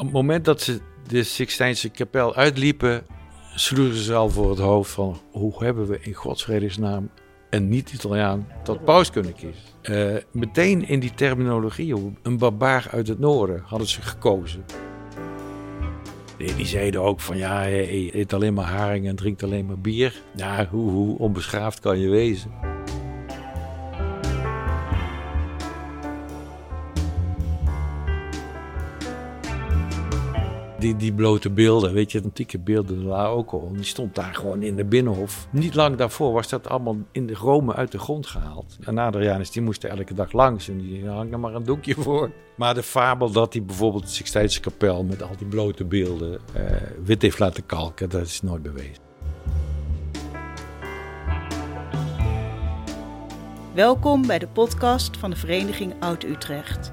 Op het moment dat ze de Sixtijnse kapel uitliepen, sloegen ze al voor het hoofd van hoe hebben we in godsvredesnaam een niet-Italiaan tot paus kunnen kiezen. Uh, meteen in die terminologie, een barbaar uit het noorden, hadden ze gekozen. Die zeiden ook van ja, hij eet alleen maar haring en drinkt alleen maar bier. Ja, hoe, hoe onbeschaafd kan je wezen? Die, die blote beelden, weet je, antieke beelden daar ook al. Die stond daar gewoon in de binnenhof. Niet lang daarvoor was dat allemaal in de Rome uit de grond gehaald. En Adrianus, die moest elke dag langs en die hang er maar een doekje voor. Maar de fabel dat hij bijvoorbeeld de Sixtijnse kapel met al die blote beelden uh, wit heeft laten kalken, dat is nooit bewezen. Welkom bij de podcast van de Vereniging Oud-Utrecht.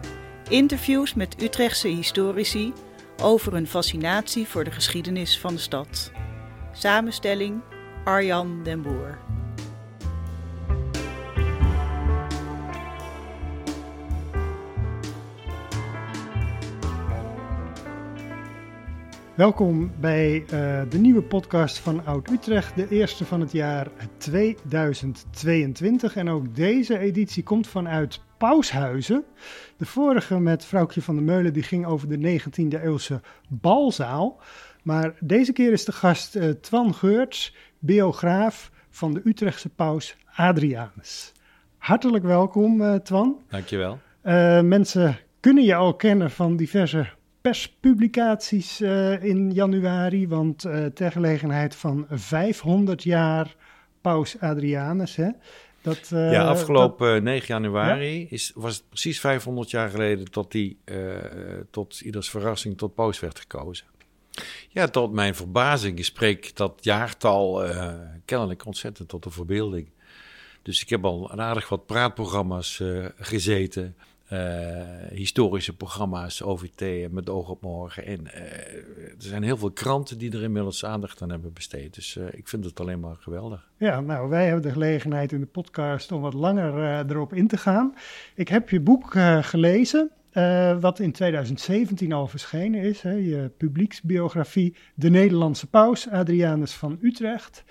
Interviews met Utrechtse historici over hun fascinatie voor de geschiedenis van de stad. Samenstelling Arjan den Boer. Welkom bij uh, de nieuwe podcast van Oud Utrecht, de eerste van het jaar 2022. En ook deze editie komt vanuit Paushuizen. De vorige met Vrouwtje van der Meulen die ging over de 19e eeuwse balzaal. Maar deze keer is de gast uh, Twan Geurts, biograaf van de Utrechtse paus Adrianus. Hartelijk welkom, uh, Twan. Dankjewel. Mensen kunnen je al kennen van diverse perspublicaties in januari, want ter gelegenheid van 500 jaar paus Adrianus, hè, dat, uh, ja, afgelopen 9 januari is, was het precies 500 jaar geleden tot hij tot ieders verrassing tot paus werd gekozen. Ja, tot mijn verbazing spreekt dat jaartal kennelijk ontzettend tot de verbeelding. Dus ik heb al een aardig wat praatprogramma's gezeten. Uh, historische programma's, OVT met oog op morgen. En uh, er zijn heel veel kranten die er inmiddels aandacht aan hebben besteed. Dus uh, ik vind het alleen maar geweldig. Ja, nou, wij hebben de gelegenheid in de podcast om wat langer erop in te gaan. Ik heb je boek gelezen. wat in 2017 al verschenen is, hè, je publieksbiografie De Nederlandse Paus, Adrianus van Utrecht.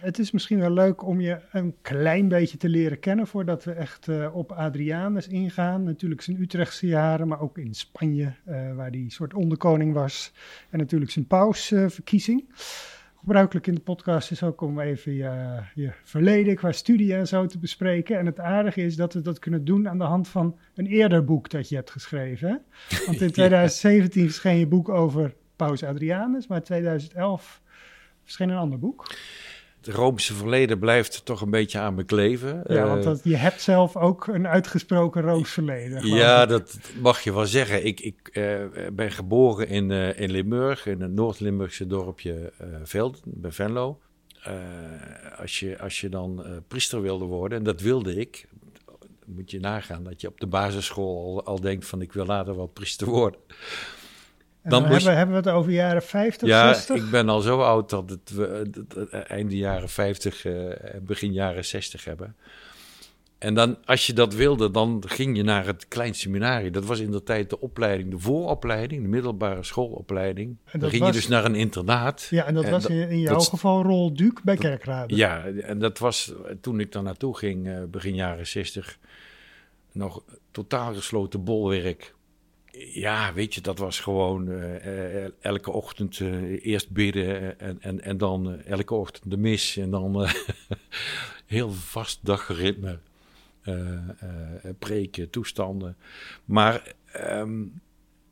Het is misschien wel leuk om je een klein beetje te leren kennen voordat we echt uh, op Adrianus ingaan. Natuurlijk zijn Utrechtse jaren, maar ook in Spanje, uh, waar die soort onderkoning was. En natuurlijk zijn pausverkiezing. Uh, Gebruikelijk in de podcast is ook om even je, je, verleden qua studie en zo te bespreken. En het aardige is dat we dat kunnen doen aan de hand van een eerder boek dat je hebt geschreven. Hè? Want in 2017 verscheen je boek over Paus Adrianus, maar in 2011 verscheen een ander boek Roomse verleden blijft toch een beetje aan me kleven. Ja, want dat, je hebt zelf ook een uitgesproken Rooms verleden. Ja, dat mag je wel zeggen. Ik, ik uh, ben geboren in, uh, in Limburg, in het Noord-Limburgse dorpje uh, Veld, bij Venlo. als, je, als je dan priester wilde worden, en dat wilde ik, moet je nagaan dat je op de basisschool al, al denkt van ik wil later wel priester worden. Dan hebben, hebben we het over jaren 50, ja, 60? ik ben al zo oud dat het we einde jaren 50 uh, begin jaren 60 hebben. En dan, als je dat wilde, dan ging je naar het klein seminarie. Dat was in de tijd de opleiding, de vooropleiding, de middelbare schoolopleiding. En dan ging was, je dus naar een internaat. Ja, en dat en was in, in jouw dat, geval Rol Duc bij Kerkrade. Ja, en dat was toen ik daar naartoe ging, begin jaren 60, nog totaal gesloten bolwerk ja, weet je, dat was gewoon uh, elke ochtend uh, eerst bidden en, en, en dan elke ochtend de mis en dan heel vast dagritme, preken, toestanden. Maar um,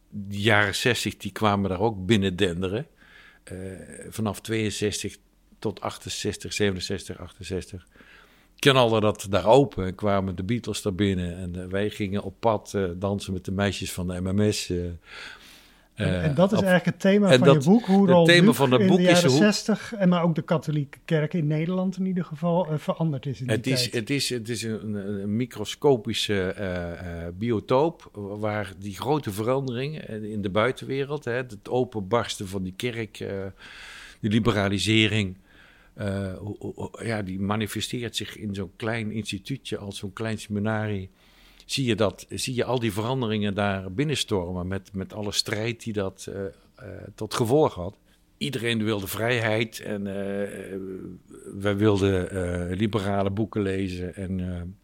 de jaren 60 die kwamen daar ook binnen denderen. vanaf 62 tot 68, 67, 68 knalde dat daar open en kwamen de Beatles daar binnen. En uh, wij gingen op pad uh, dansen met de meisjes van de MMS. Uh, en, en, dat is eigenlijk het thema van dat, je boek, hoe het thema van het boek in de jaren is 60 en maar ook de katholieke kerk in Nederland in ieder geval veranderd is in het die is, tijd. Het is, het is een, een microscopische biotoop waar die grote verandering in de buitenwereld, hè, het openbarsten van die kerk, de liberalisering, ja, die manifesteert zich in zo'n klein instituutje als zo'n klein seminarie zie je, dat, zie je al die veranderingen daar binnenstormen met, met alle strijd die dat uh, tot gevolg had. Iedereen wilde vrijheid en uh, wij wilden liberale boeken lezen en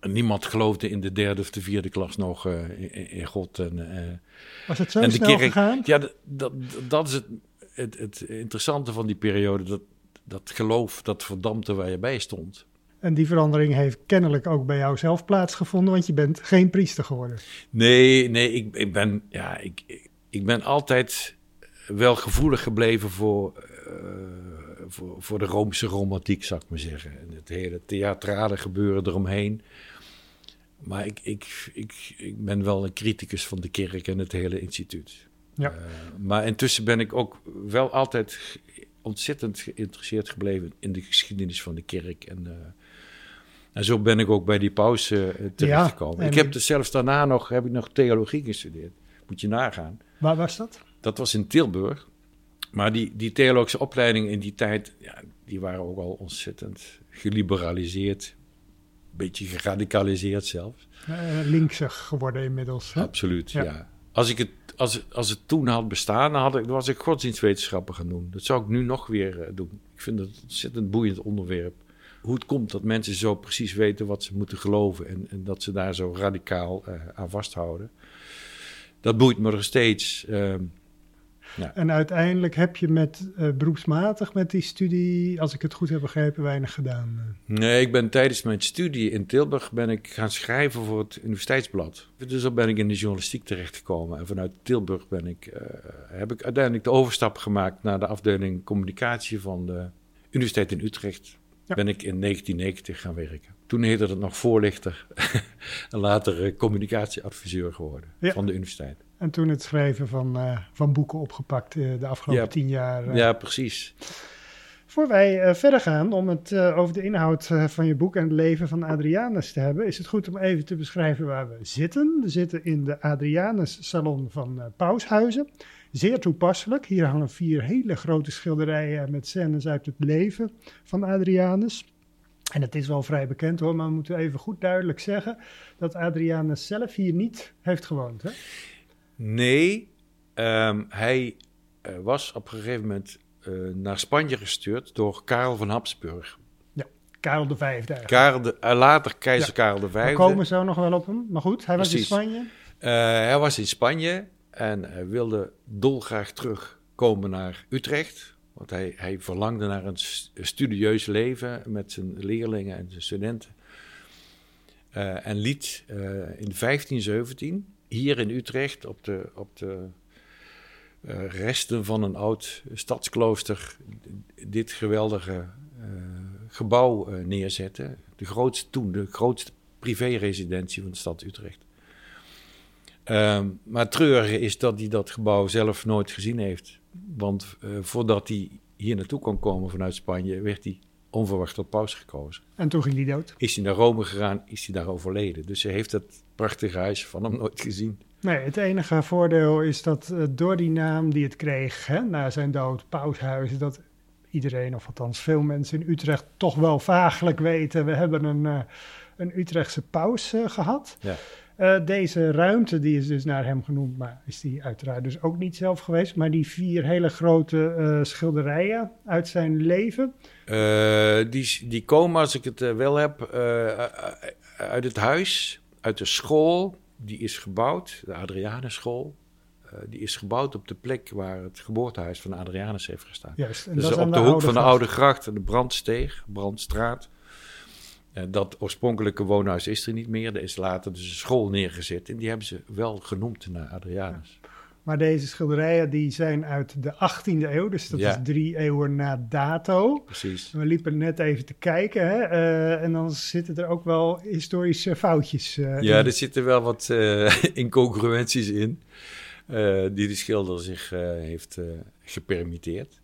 niemand geloofde in de derde of de vierde klas nog in, in, God. En, Was het zo en de snel kerk, gegaan? Ja, dat, dat, dat is het, het, het interessante van die periode, dat, dat geloof, dat verdampte waar je bij stond. En die verandering heeft kennelijk ook bij jou zelf plaatsgevonden, want je bent geen priester geworden. Nee, nee, ik, ik ben, ja, ik, ik ben altijd wel gevoelig gebleven voor, uh, voor, voor de Roomse romantiek, zou ik maar zeggen. En het hele theatrale gebeuren eromheen. Maar ik, ik, ik, ik ben wel een criticus van de kerk en het hele instituut. Ja. Uh, maar intussen ben ik ook wel altijd ontzettend geïnteresseerd gebleven in de geschiedenis van de kerk. En, uh, en zo ben ik ook bij die pauze uh, terechtgekomen. Ja, ik heb dus zelfs daarna nog, heb ik nog theologie gestudeerd. Moet je nagaan. Waar was dat? Dat was in Tilburg. Maar die, die theologische opleidingen in die tijd, ja, die waren ook al ontzettend geliberaliseerd. Een beetje geradicaliseerd zelfs. Uh, linksig geworden inmiddels. Hè? Absoluut, ja. ja. Als, ik het, als, als het toen had bestaan, dan, had ik, was ik godsdienstwetenschappen gaan doen. Dat zou ik nu nog weer uh, doen. Ik vind het een ontzettend boeiend onderwerp. Hoe het komt dat mensen zo precies weten wat ze moeten geloven en, en dat ze daar zo radicaal uh, aan vasthouden. Dat boeit me nog steeds. Ehm, ja. En uiteindelijk heb je met uh, beroepsmatig met die studie, als ik het goed heb begrepen, weinig gedaan. Nee, ik ben tijdens mijn studie in Tilburg ben ik gaan schrijven voor het universiteitsblad. Dus dan ben ik in de journalistiek terechtgekomen. En vanuit Tilburg ben ik, uh, heb ik uiteindelijk de overstap gemaakt naar de afdeling communicatie van de Universiteit in Utrecht. Ja. Ben ik in 1990 gaan werken. Toen heette het nog voorlichter en later communicatieadviseur geworden ja. van de universiteit. En toen het schrijven van, uh, van boeken opgepakt uh, de afgelopen ja, tien jaar. Uh. Ja, precies. Voor wij verder gaan om het over de inhoud van je boek en het leven van Adrianus te hebben, is het goed om even te beschrijven waar we zitten. We zitten in de Adrianus Salon van Paushuizen. Zeer toepasselijk. Hier hangen vier hele grote schilderijen met scènes uit het leven van Adrianus. En het is wel vrij bekend hoor, maar we moeten even goed duidelijk zeggen dat Adrianus zelf hier niet heeft gewoond. Hè? Nee, um, hij uh, was op een gegeven moment uh, naar Spanje gestuurd door Karel van Habsburg. Ja, Karel de Vijfde Karel de, uh, later keizer ja, Karel de Vijfde. We komen zo nog wel op hem, maar goed, hij was in Spanje. hij was in Spanje en hij wilde dolgraag terugkomen naar Utrecht. Want hij, hij verlangde naar een studieus leven met zijn leerlingen en zijn studenten. en liet in 1517 hier in Utrecht op de, op de uh, resten van een oud stadsklooster dit geweldige uh, gebouw uh, neerzetten. De grootste toen, de grootste privéresidentie van de stad Utrecht. Um, maar het treurige is dat hij dat gebouw zelf nooit gezien heeft. Want voordat hij hier naartoe kon komen vanuit Spanje, werd hij onverwacht tot paus gekozen. En toen ging hij dood? Is hij naar Rome gegaan, is hij daar overleden. Dus hij heeft dat prachtige huis van hem nooit gezien. Nee, het enige voordeel is dat uh, door die naam die het kreeg hè, na zijn dood, Paushuis, dat iedereen, of althans veel mensen in Utrecht, toch wel vaaglijk weten. We hebben een, uh, een Utrechtse paus uh, gehad. Ja. Uh, deze ruimte die is dus naar hem genoemd, maar is die uiteraard dus ook niet zelf geweest. Maar die vier hele grote uh, schilderijen uit zijn leven. Uh, die, die komen, als ik het wel heb, uit het huis, uit de school. Die is gebouwd, de Adrianusschool. die is gebouwd op de plek waar het geboortehuis van Adrianus heeft gestaan. Juist, dus op de, de hoek van de Oude Gracht, de Brandsteeg, Brandstraat. Uh, dat oorspronkelijke woonhuis is er niet meer. Er is later dus een school neergezet. En die hebben ze wel genoemd naar Adrianus. Ja. Maar deze schilderijen die zijn uit de 18e eeuw. Dus dat ja. is drie eeuwen na dato. Precies. We liepen net even te kijken. Hè? Uh, en dan zitten er ook wel historische foutjes uh, Ja, in. er zitten wel wat incongruenties in. die de schilder zich heeft gepermitteerd.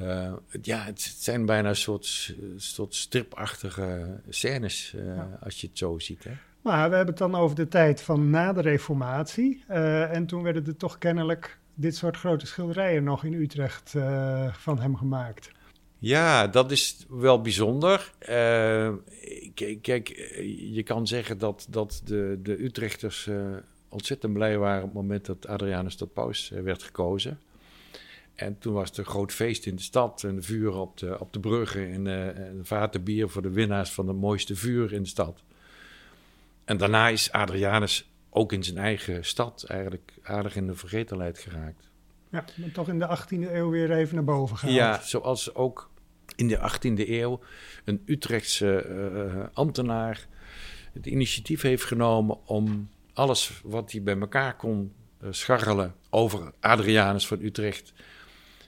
Uh, ja, het zijn bijna een soort, soort stripachtige scènes, uh, ja. als je het zo ziet. Hè? Maar we hebben het dan over de tijd van na de Reformatie. Uh, en toen werden er toch kennelijk dit soort grote schilderijen nog in Utrecht van hem gemaakt. Ja, dat is wel bijzonder. Kijk, je kan zeggen dat, dat de, de Utrechters ontzettend blij waren op het moment dat Adrianus tot paus werd gekozen. En toen was er een groot feest in de stad. En vuur op de, op de bruggen. En, uh, en vatenbier voor de winnaars van het mooiste vuur in de stad. En daarna is Adrianus ook in zijn eigen stad eigenlijk aardig in de vergetelheid geraakt. Ja, maar toch in de 18e eeuw weer even naar boven gehaald. Ja, zoals ook in de 18e eeuw een Utrechtse uh, ambtenaar het initiatief heeft genomen om alles wat hij bij elkaar kon uh, scharrelen over Adrianus van Utrecht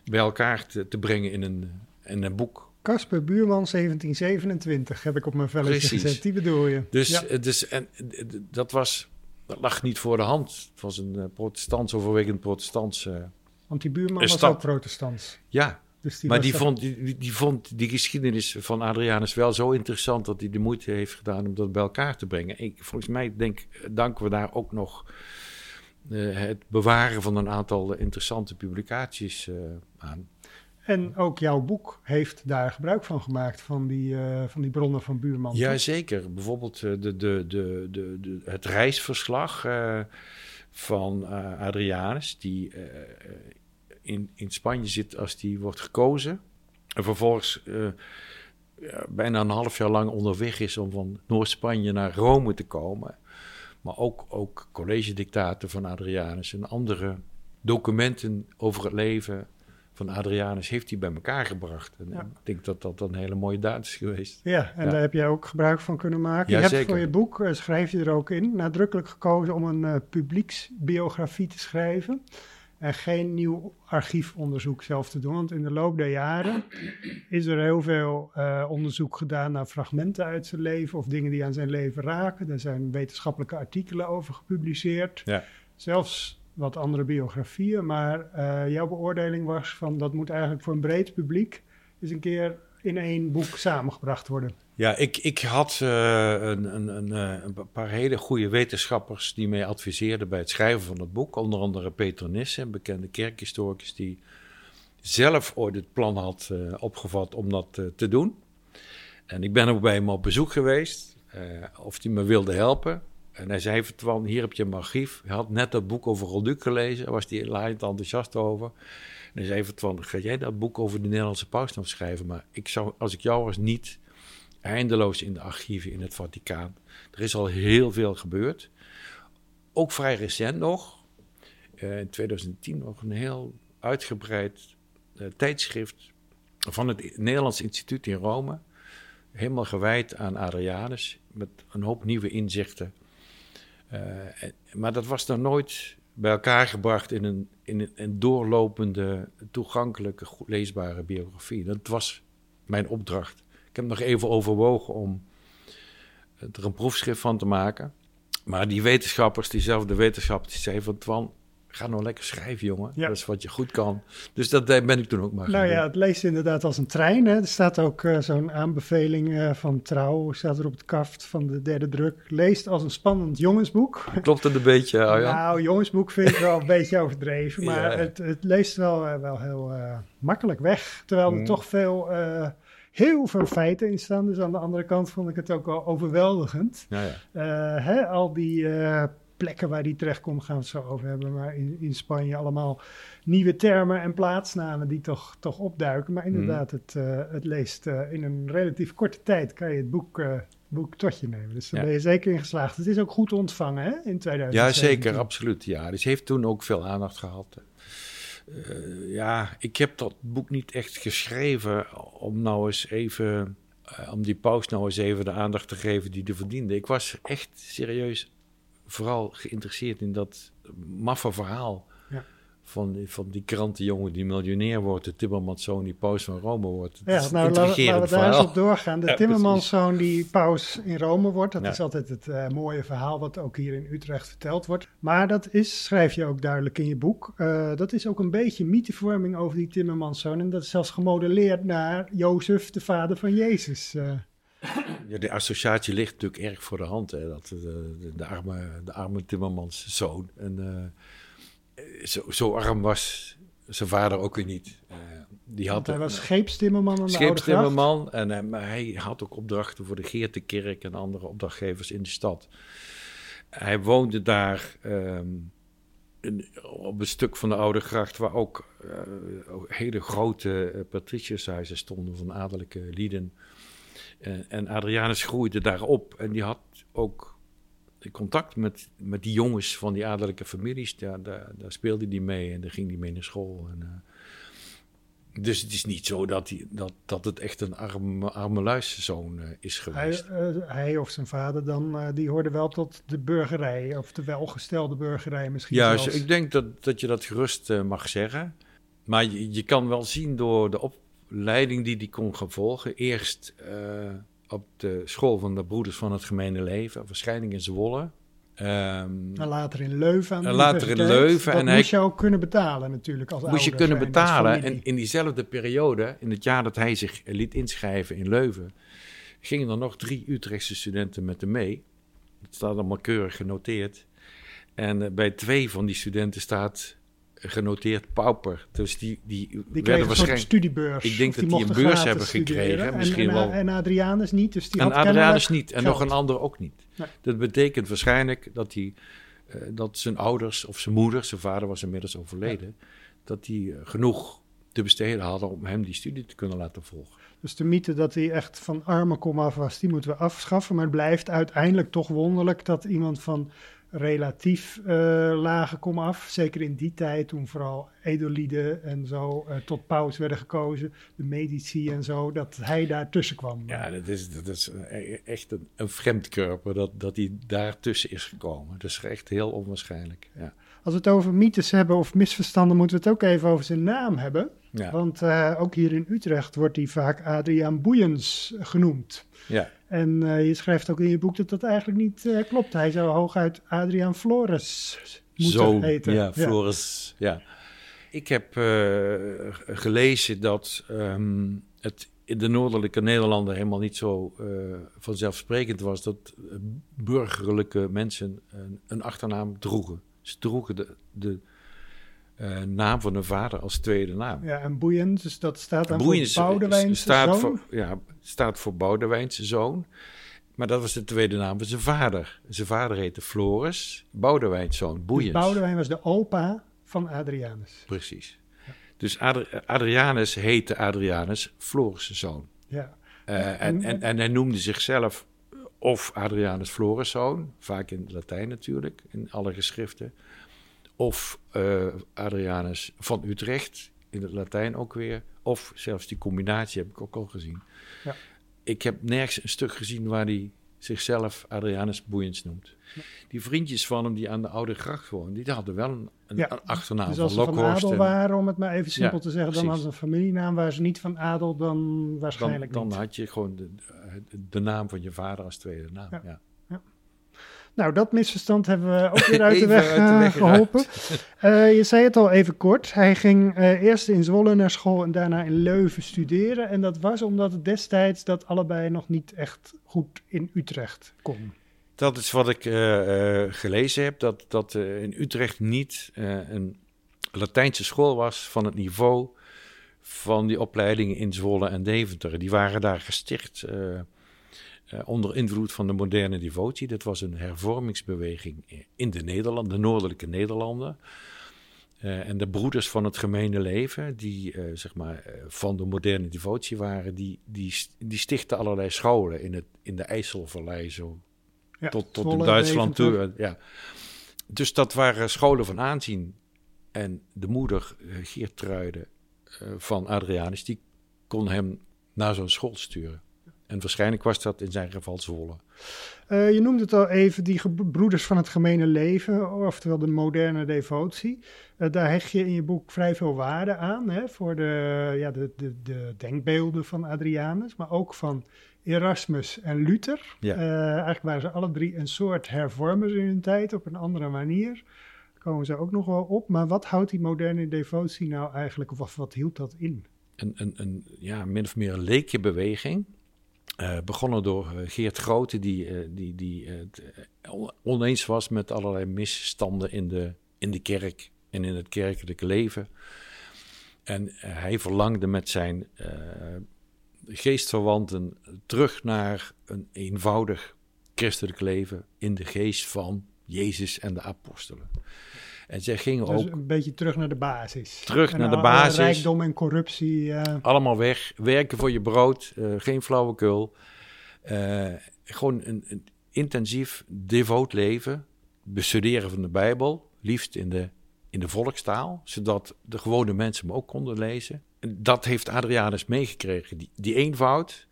bij elkaar te, te brengen in een, in een boek. Casper Buurman 1727 heb ik op mijn velletje gezet. Die bedoel je. Dus, ja. dus en, dat, was, dat lag niet voor de hand. Het was een uh, protestants, overwegend protestants. Uh, Want die buurman was ook protestants. Ja, dus die maar die vond, die, die, vond die geschiedenis van Adrianus wel zo interessant dat hij de moeite heeft gedaan om dat bij elkaar te brengen. Ik, volgens mij denk, danken we daar ook nog het bewaren van een aantal interessante publicaties uh, aan. En ook jouw boek heeft daar gebruik van gemaakt, van die, uh, van die bronnen van Buurman. Jazeker. Bijvoorbeeld de, de, de, de, de, het reisverslag van Adrianus, die in, in Spanje zit als die wordt gekozen. En vervolgens bijna een half jaar lang onderweg is om van Noord-Spanje naar Rome te komen. Maar ook, ook college-dictaten van Adrianus en andere documenten over het leven van Adrianus heeft hij bij elkaar gebracht. En ik denk dat dat een hele mooie daad is geweest. Ja, en daar heb jij ook gebruik van kunnen maken. Ja, je hebt voor je boek, uh, schrijf je er ook in, nadrukkelijk gekozen om een uh, publieksbiografie te schrijven en geen nieuw archiefonderzoek zelf te doen. Want in de loop der jaren is er heel veel uh, onderzoek gedaan naar fragmenten uit zijn leven of dingen die aan zijn leven raken. Er zijn wetenschappelijke artikelen over gepubliceerd. Ja. Zelfs wat andere biografieën. Maar uh, jouw beoordeling was van dat moet eigenlijk voor een breed publiek eens een keer in één boek samengebracht worden. Ja, ik, ik had uh, een, een, een, een, paar hele goede wetenschappers die mij adviseerden bij het schrijven van het boek. Onder andere Peter Nissen, bekende kerkhistoricus, die zelf ooit het plan had uh, opgevat om dat te doen. En ik ben ook bij hem op bezoek geweest, of hij me wilde helpen. En hij zei van, hier heb je een archief. Hij had net dat boek over Rolduc gelezen, daar was hij laaiend enthousiast over. En hij zei van, ga jij dat boek over de Nederlandse paus schrijven? Maar ik zou, als ik jou was, niet eindeloos in de archieven in het Vaticaan. Er is al heel veel gebeurd. Ook vrij recent nog. Uh, in 2010 nog een heel uitgebreid uh, tijdschrift van het Nederlands Instituut in Rome. Helemaal gewijd aan Adrianus. Met een hoop nieuwe inzichten. Uh, maar dat was dan nooit bij elkaar gebracht in een, in een, doorlopende, toegankelijke, leesbare biografie. Dat was mijn opdracht. Ik heb nog even overwogen om er een proefschrift van te maken. Maar die wetenschappers, diezelfde wetenschappers, die zeiden van Twan, ga nou lekker schrijven, jongen. Ja. Dat is wat je goed kan. Dus dat ben ik toen ook maar Nou ja, het leest inderdaad als een trein. Hè. Er staat ook uh, zo'n aanbeveling uh, van Trouw, staat er op het kaft van de derde druk. Leest als een spannend jongensboek. Klopt het een beetje, ja? Nou, jongensboek vind ik wel een beetje overdreven. Maar ja. het, het, leest wel, wel heel makkelijk weg. Terwijl er mm. toch veel heel veel feiten in staan. Dus aan de andere kant vond ik het ook wel overweldigend. Ja, ja. Uh, hè, al die uh, plekken waar die terecht komt, gaan we het zo over hebben. Maar in, in Spanje allemaal nieuwe termen en plaatsnamen die toch, toch opduiken. Maar inderdaad, mm. het, uh, het leest in een relatief korte tijd kan je het boek boek tot je nemen. Dus daar ja. ben je zeker in geslaagd. Het is ook goed ontvangen hè, in 2000. Ja, zeker, absoluut. Ja, dus heeft toen ook veel aandacht gehad. Uh, ja, ik heb dat boek niet echt geschreven om nou eens even, uh, om die paus nou eens even de aandacht te geven die hij verdiende. Ik was echt serieus vooral geïnteresseerd in dat maffe verhaal van, van die krantenjongen die miljonair wordt, de Timmermanszoon die paus van Rome wordt. ja, nou laten we daar eens op doorgaan. De ja, Timmermanszoon die paus in Rome wordt, dat ja. is altijd het uh, mooie verhaal wat ook hier in Utrecht verteld wordt. Maar dat is, schrijf je ook duidelijk in je boek, uh, dat is ook een beetje mythevorming over die Timmermanszoon. En dat is zelfs gemodelleerd naar Jozef, de vader van Jezus. Uh. Ja, de associatie ligt natuurlijk erg voor de hand, hè, dat de, de, de arme, de arme Timmermanszoon. En, zo, zo, arm was zijn vader ook weer niet. Uh, Die had hij was scheepstimmerman aan de Scheepstimmerman. En uh, maar hij had ook opdrachten voor de Geertekerk en andere opdrachtgevers in de stad. Hij woonde daar ehm, op een stuk van de Oude Gracht... waar ook uh, hele grote patriciërshuizen stonden van adellijke lieden. en Adrianus groeide daarop en die had ook contact met, met die jongens van die adellijke families, daar, daar, daar speelde hij mee en daar ging hij mee naar school. En, uh, dus het is niet zo dat, hij, dat, dat het echt een arme, arme luisterzoon uh, is geweest. Hij, uh, hij, of zijn vader dan, die hoorde wel tot de burgerij, of de welgestelde burgerij misschien Ja, zelfs. ik denk dat, dat je dat gerust mag zeggen. Maar je, je kan wel zien door de opleiding die hij kon gaan volgen. Eerst op de school van de Broeders van het Gemene Leven, waarschijnlijk in Zwolle. Um, en later in Leuven. en later in Leuven. Dat en moest je ook kunnen betalen natuurlijk als Moest je kunnen betalen. En in diezelfde periode, in het jaar dat hij zich liet inschrijven in Leuven, gingen er nog drie Utrechtse studenten met hem mee. Dat staat allemaal keurig genoteerd. En uh, bij twee van die studenten staat genoteerd pauper. Dus die, die, die werden waarschijnlijk studiebeurs. Ik denk dat die een beurs hebben gekregen. En, misschien en, wel. En Adrianus niet. Dus die en Adrianus niet. En nog een ander ook niet. Nee. Dat betekent waarschijnlijk dat, hij, uh, dat zijn ouders of zijn moeder, zijn vader was inmiddels overleden, ja. dat die uh, genoeg te besteden hadden om hem die studie te kunnen laten volgen. Dus de mythe dat hij echt van arme kom af was, die moeten we afschaffen. Maar het blijft uiteindelijk toch wonderlijk dat iemand van relatief uh, lage kom af. Zeker in die tijd, toen vooral edelieden en zo uh, tot paus werden gekozen, de medici en zo, dat hij daar tussen kwam. Ja, dat is, dat is echt een, een vreemdkörper dat, dat hij daar tussen is gekomen. Dat is echt heel onwaarschijnlijk. Ja. Als we het over mythes hebben of misverstanden, moeten we het ook even over zijn naam hebben. Ja. Want uh, ook hier in Utrecht wordt hij vaak Adriaan Boeiens genoemd. Ja. En uh, je schrijft ook in je boek dat dat eigenlijk niet uh, klopt. Hij zou hooguit Adriaan Flores moeten Zo, heten. Ja, Flores, ja. Ik heb gelezen dat um, het in de noordelijke Nederlanden helemaal niet zo vanzelfsprekend was dat burgerlijke mensen een, een achternaam droegen. Ze droegen de, de uh, naam van hun vader als tweede naam. Ja, en Boeiens, dus dat staat dan Boeiens voor Boudewijnse staat zoon? Voor, ja, staat voor Boudewijnse zoon. Maar dat was de tweede naam van zijn vader. Zijn vader heette Floris, Boudewijns zoon, Boeiens. Dus Boudewijn was de opa van Adrianus. Precies. Ja. Dus Adri Adrianus heette Adrianus, Floris' zoon. Ja. Uh, en, en, en hij noemde zichzelf of Adrianus Floris' zoon, vaak in het Latijn natuurlijk, in alle geschriften of uh, Adrianus van Utrecht, in het Latijn ook weer. Of zelfs die combinatie heb ik ook al gezien. Ja. Ik heb nergens een stuk gezien waar hij zichzelf Adrianus Boeiens noemt. Ja. Die vriendjes van hem die aan de Oude Gracht woonden, die hadden wel een, een ja. achternaam dus als van ze van adel waren, om het maar even simpel Ja, te zeggen, dan hadden ze een familienaam. Waren ze niet van adel, dan dan, waarschijnlijk dan niet. had je gewoon de, de, de naam van je vader als tweede naam. Ja. Nou, dat misverstand hebben we ook weer uit de weg, uit de eh, weg geholpen. Eh, je zei het al even kort. Hij ging eh, eerst in Zwolle naar school en daarna in Leuven studeren. En dat was omdat het destijds dat allebei nog niet echt goed in Utrecht kon. Dat is wat ik uh, uh, gelezen heb, dat, dat uh, in Utrecht niet een Latijnse school was van het niveau van die opleidingen in Zwolle en Deventer. Die waren daar gesticht onder invloed van de moderne devotie. Dat was een hervormingsbeweging in de Nederlanden, de noordelijke Nederlanden. en de broeders van het gemene leven, die zeg maar van de moderne devotie waren, die, die, die stichten allerlei scholen in, het, in de IJsselvallei zo Ja, tot, tot in Duitsland toe. Ja. Dus dat waren scholen van aanzien. En de moeder, Geertruide van Adrianus, die kon hem naar zo'n school sturen. En waarschijnlijk was dat in zijn geval Zwolle. Uh, je noemde het al even, die broeders van het gemene leven, oftewel de moderne devotie. Uh, daar hecht je in je boek vrij veel waarde aan, hè, voor de, ja, de, de, de denkbeelden van Adrianus, maar ook van Erasmus en Luther. Ja. Uh, eigenlijk waren ze alle drie een soort hervormers in hun tijd, op een andere manier. Daar komen ze ook nog wel op. Maar wat houdt die moderne devotie nou eigenlijk, of wat, wat hield dat in? Een, een, een ja, min of meer een leekje beweging. Uh, begonnen door uh, Geert Grote, die, uh, die, die oneens was met allerlei misstanden in de, in de kerk en in het kerkelijke leven. En hij verlangde met zijn geestverwanten terug naar een eenvoudig christelijk leven in de geest van Jezus en de apostelen. En zij gingen dus ook... een beetje terug naar de basis. Terug naar de basis. Rijkdom en corruptie. Uh... Allemaal weg. Werken voor je brood. Uh, geen flauwekul. Uh, gewoon een, een, intensief, devoot leven. Bestuderen van de Bijbel. Liefst in de, in de volkstaal. Zodat de gewone mensen hem ook konden lezen. En dat heeft Adrianus meegekregen. Die, die eenvoud.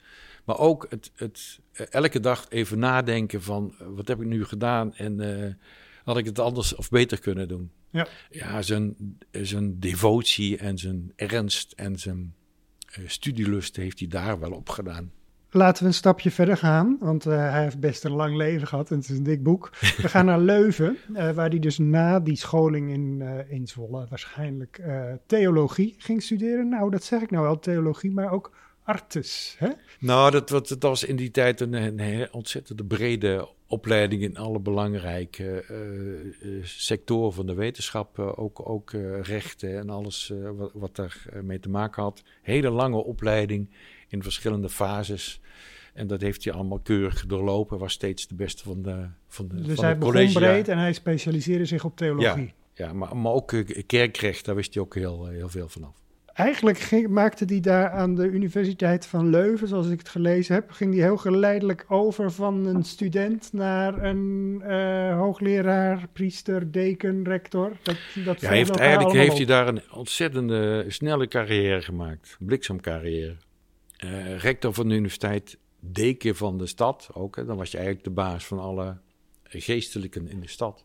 Maar ook het, het elke dag even nadenken van... wat heb ik nu gedaan en had ik het anders of beter kunnen doen. Ja, ja zijn, zijn devotie en zijn ernst en zijn uh, studielust heeft hij daar wel op gedaan. Laten we een stapje verder gaan, want uh, hij heeft best een lang leven gehad en het is een dik boek. We gaan naar Leuven, uh, waar hij dus na die scholing in, uh, in Zwolle waarschijnlijk theologie ging studeren. Nou, dat zeg ik nou wel, theologie, maar ook artes. Hè? Nou, dat, dat, was in die tijd een, een ontzettend brede opleiding in alle belangrijke uh, sectoren van de wetenschap, uh, ook, ook rechten en alles wat, wat daarmee te maken had. Hele lange opleiding in verschillende fases. En dat heeft hij allemaal keurig doorlopen, was steeds de beste van de van de Dus van hij begon breed en hij specialiseerde zich op theologie. Ja, ja maar, maar ook kerkrecht, daar wist hij ook heel, heel veel vanaf eigenlijk ging, maakte hij daar aan de Universiteit van Leuven, zoals ik het gelezen heb, ging hij heel geleidelijk over van een student naar een uh, hoogleraar, priester, deken, rector. Dat, dat ja, heeft, eigenlijk heeft hij daar een ontzettende snelle carrière gemaakt, bliksemcarrière. Uh, rector van de universiteit, deken van de stad ook. Hè. Dan was je eigenlijk de baas van alle geestelijken in de stad.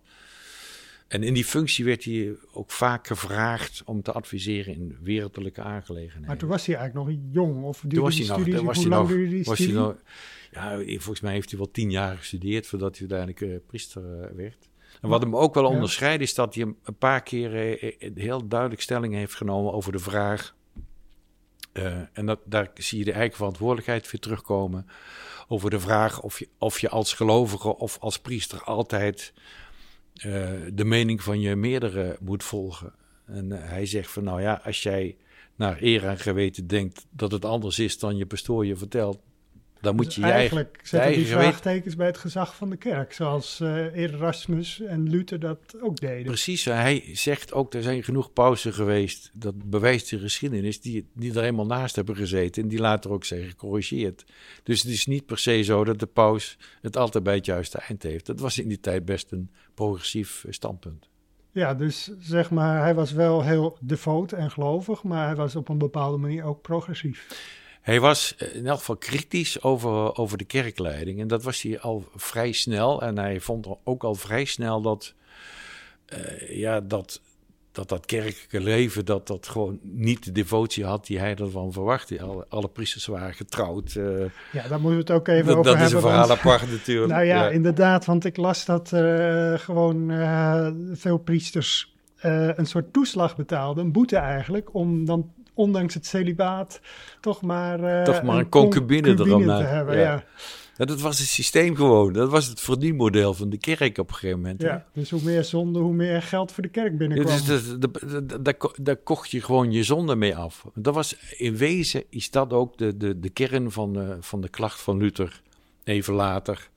En in die functie werd hij ook vaak gevraagd om te adviseren in wereldlijke aangelegenheden. Maar toen was hij eigenlijk nog jong? Of toen was hij nog, studie, was hij nog, was hij nog, ja, volgens mij heeft hij wel tien jaar gestudeerd voordat hij uiteindelijk uh, priester uh, werd. En wat hem ook wel onderscheidt is dat hij een paar keer uh, heel duidelijk stelling heeft genomen over de vraag. en dat, daar zie je de eigen verantwoordelijkheid weer terugkomen. Over de vraag of je, of je als gelovige of als priester altijd uh, de mening van je meerdere moet volgen. En uh, hij zegt van nou ja, als jij naar eer en geweten denkt dat het anders is dan je pastoor je vertelt, dan moet dus je je eigenlijk eigen, zetten die vraagtekens bij het gezag van de kerk, zoals uh, Erasmus en Luther dat ook deden. Precies, hij zegt ook, er zijn genoeg pauzen geweest, dat bewijst de geschiedenis, die, die er helemaal naast hebben gezeten en die later ook zijn gecorrigeerd. Dus het is niet per se zo dat de paus het altijd bij het juiste eind heeft. Dat was in die tijd best een progressief standpunt. Ja, dus zeg maar, hij was wel heel devoot en gelovig, maar hij was op een bepaalde manier ook progressief. Hij was in elk geval kritisch over, over de kerkleiding. En dat was hij al vrij snel. En hij vond ook al vrij snel dat, uh, ja, dat, dat dat kerkelijke leven... dat dat gewoon niet de devotie had die hij ervan verwachtte. Alle, alle priesters waren getrouwd. Uh, ja, daar moeten we het ook even over dat hebben. Dat is een verhaal apart natuurlijk. Nou ja, ja, inderdaad. Want ik las dat uh, gewoon veel priesters... een soort toeslag betaalden, een boete eigenlijk... om dan ondanks het celibaat, toch maar, uh, toch maar een, concubine, concubine te hebben. Ja. ja. Ja, dat was het systeem gewoon. Dat was het verdienmodel van de kerk op een gegeven moment. Ja, dus hoe meer zonde, hoe meer geld voor de kerk binnenkwam. Ja, dus daar, daar kocht je gewoon je zonde mee af. Dat was, in wezen is dat ook de, de, de kern van de, van de klacht van Luther, even later.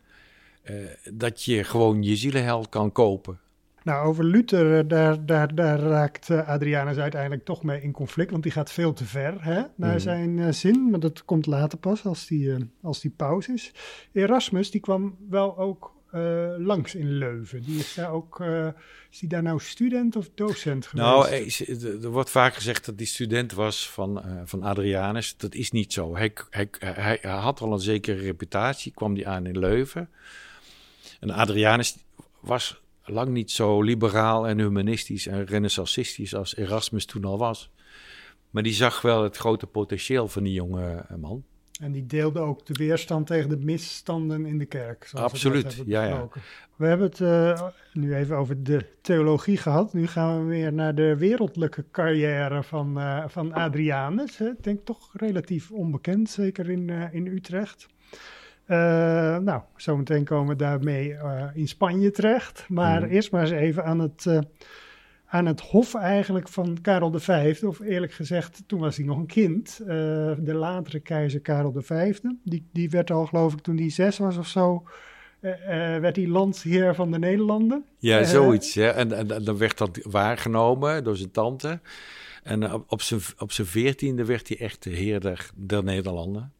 Uh, dat je gewoon je zielenhel kan kopen. Nou, over Luther, eh, daar, daar, daar raakt eh, Adrianus uiteindelijk toch mee in conflict, want die gaat veel te ver hè, naar mm. zijn uh, zin, maar dat komt later pas als die, als die pauze is. Erasmus, die kwam wel ook uh, langs in Leuven. Die is daar ook, is die daar nou student of docent geweest? Nou, er wordt vaak gezegd dat die student was van, van Adrianus. Dat is niet zo. Hij, hij, hij, hij had al een zekere reputatie, kwam die aan in Leuven. En Adrianus was lang niet zo liberaal en humanistisch en renaissancistisch als Erasmus toen al was. Maar die zag wel het grote potentieel van die jonge eh, man. En die deelde ook de weerstand tegen de misstanden in de kerk. Absoluut, ja, ja. We hebben het uh, nu even over de theologie gehad. Nu gaan we weer naar de wereldlijke carrière van, uh, van Adrianus. Hè. Ik denk toch relatief onbekend, zeker in, uh, in Utrecht. Uh, nou, zometeen komen we daarmee uh, in Spanje terecht. Maar mm. eerst maar eens even aan het, uh, aan het hof eigenlijk van Karel V, of eerlijk gezegd, toen was hij nog een kind, uh, de latere keizer Karel V, die, die werd al geloof ik toen hij zes was of zo, uh, werd hij landsheer van de Nederlanden. Ja, zoiets. Ja. En, en, dan werd dat waargenomen door zijn tante. En op zijn, op zijn veertiende werd hij echt de heer der, der Nederlanden.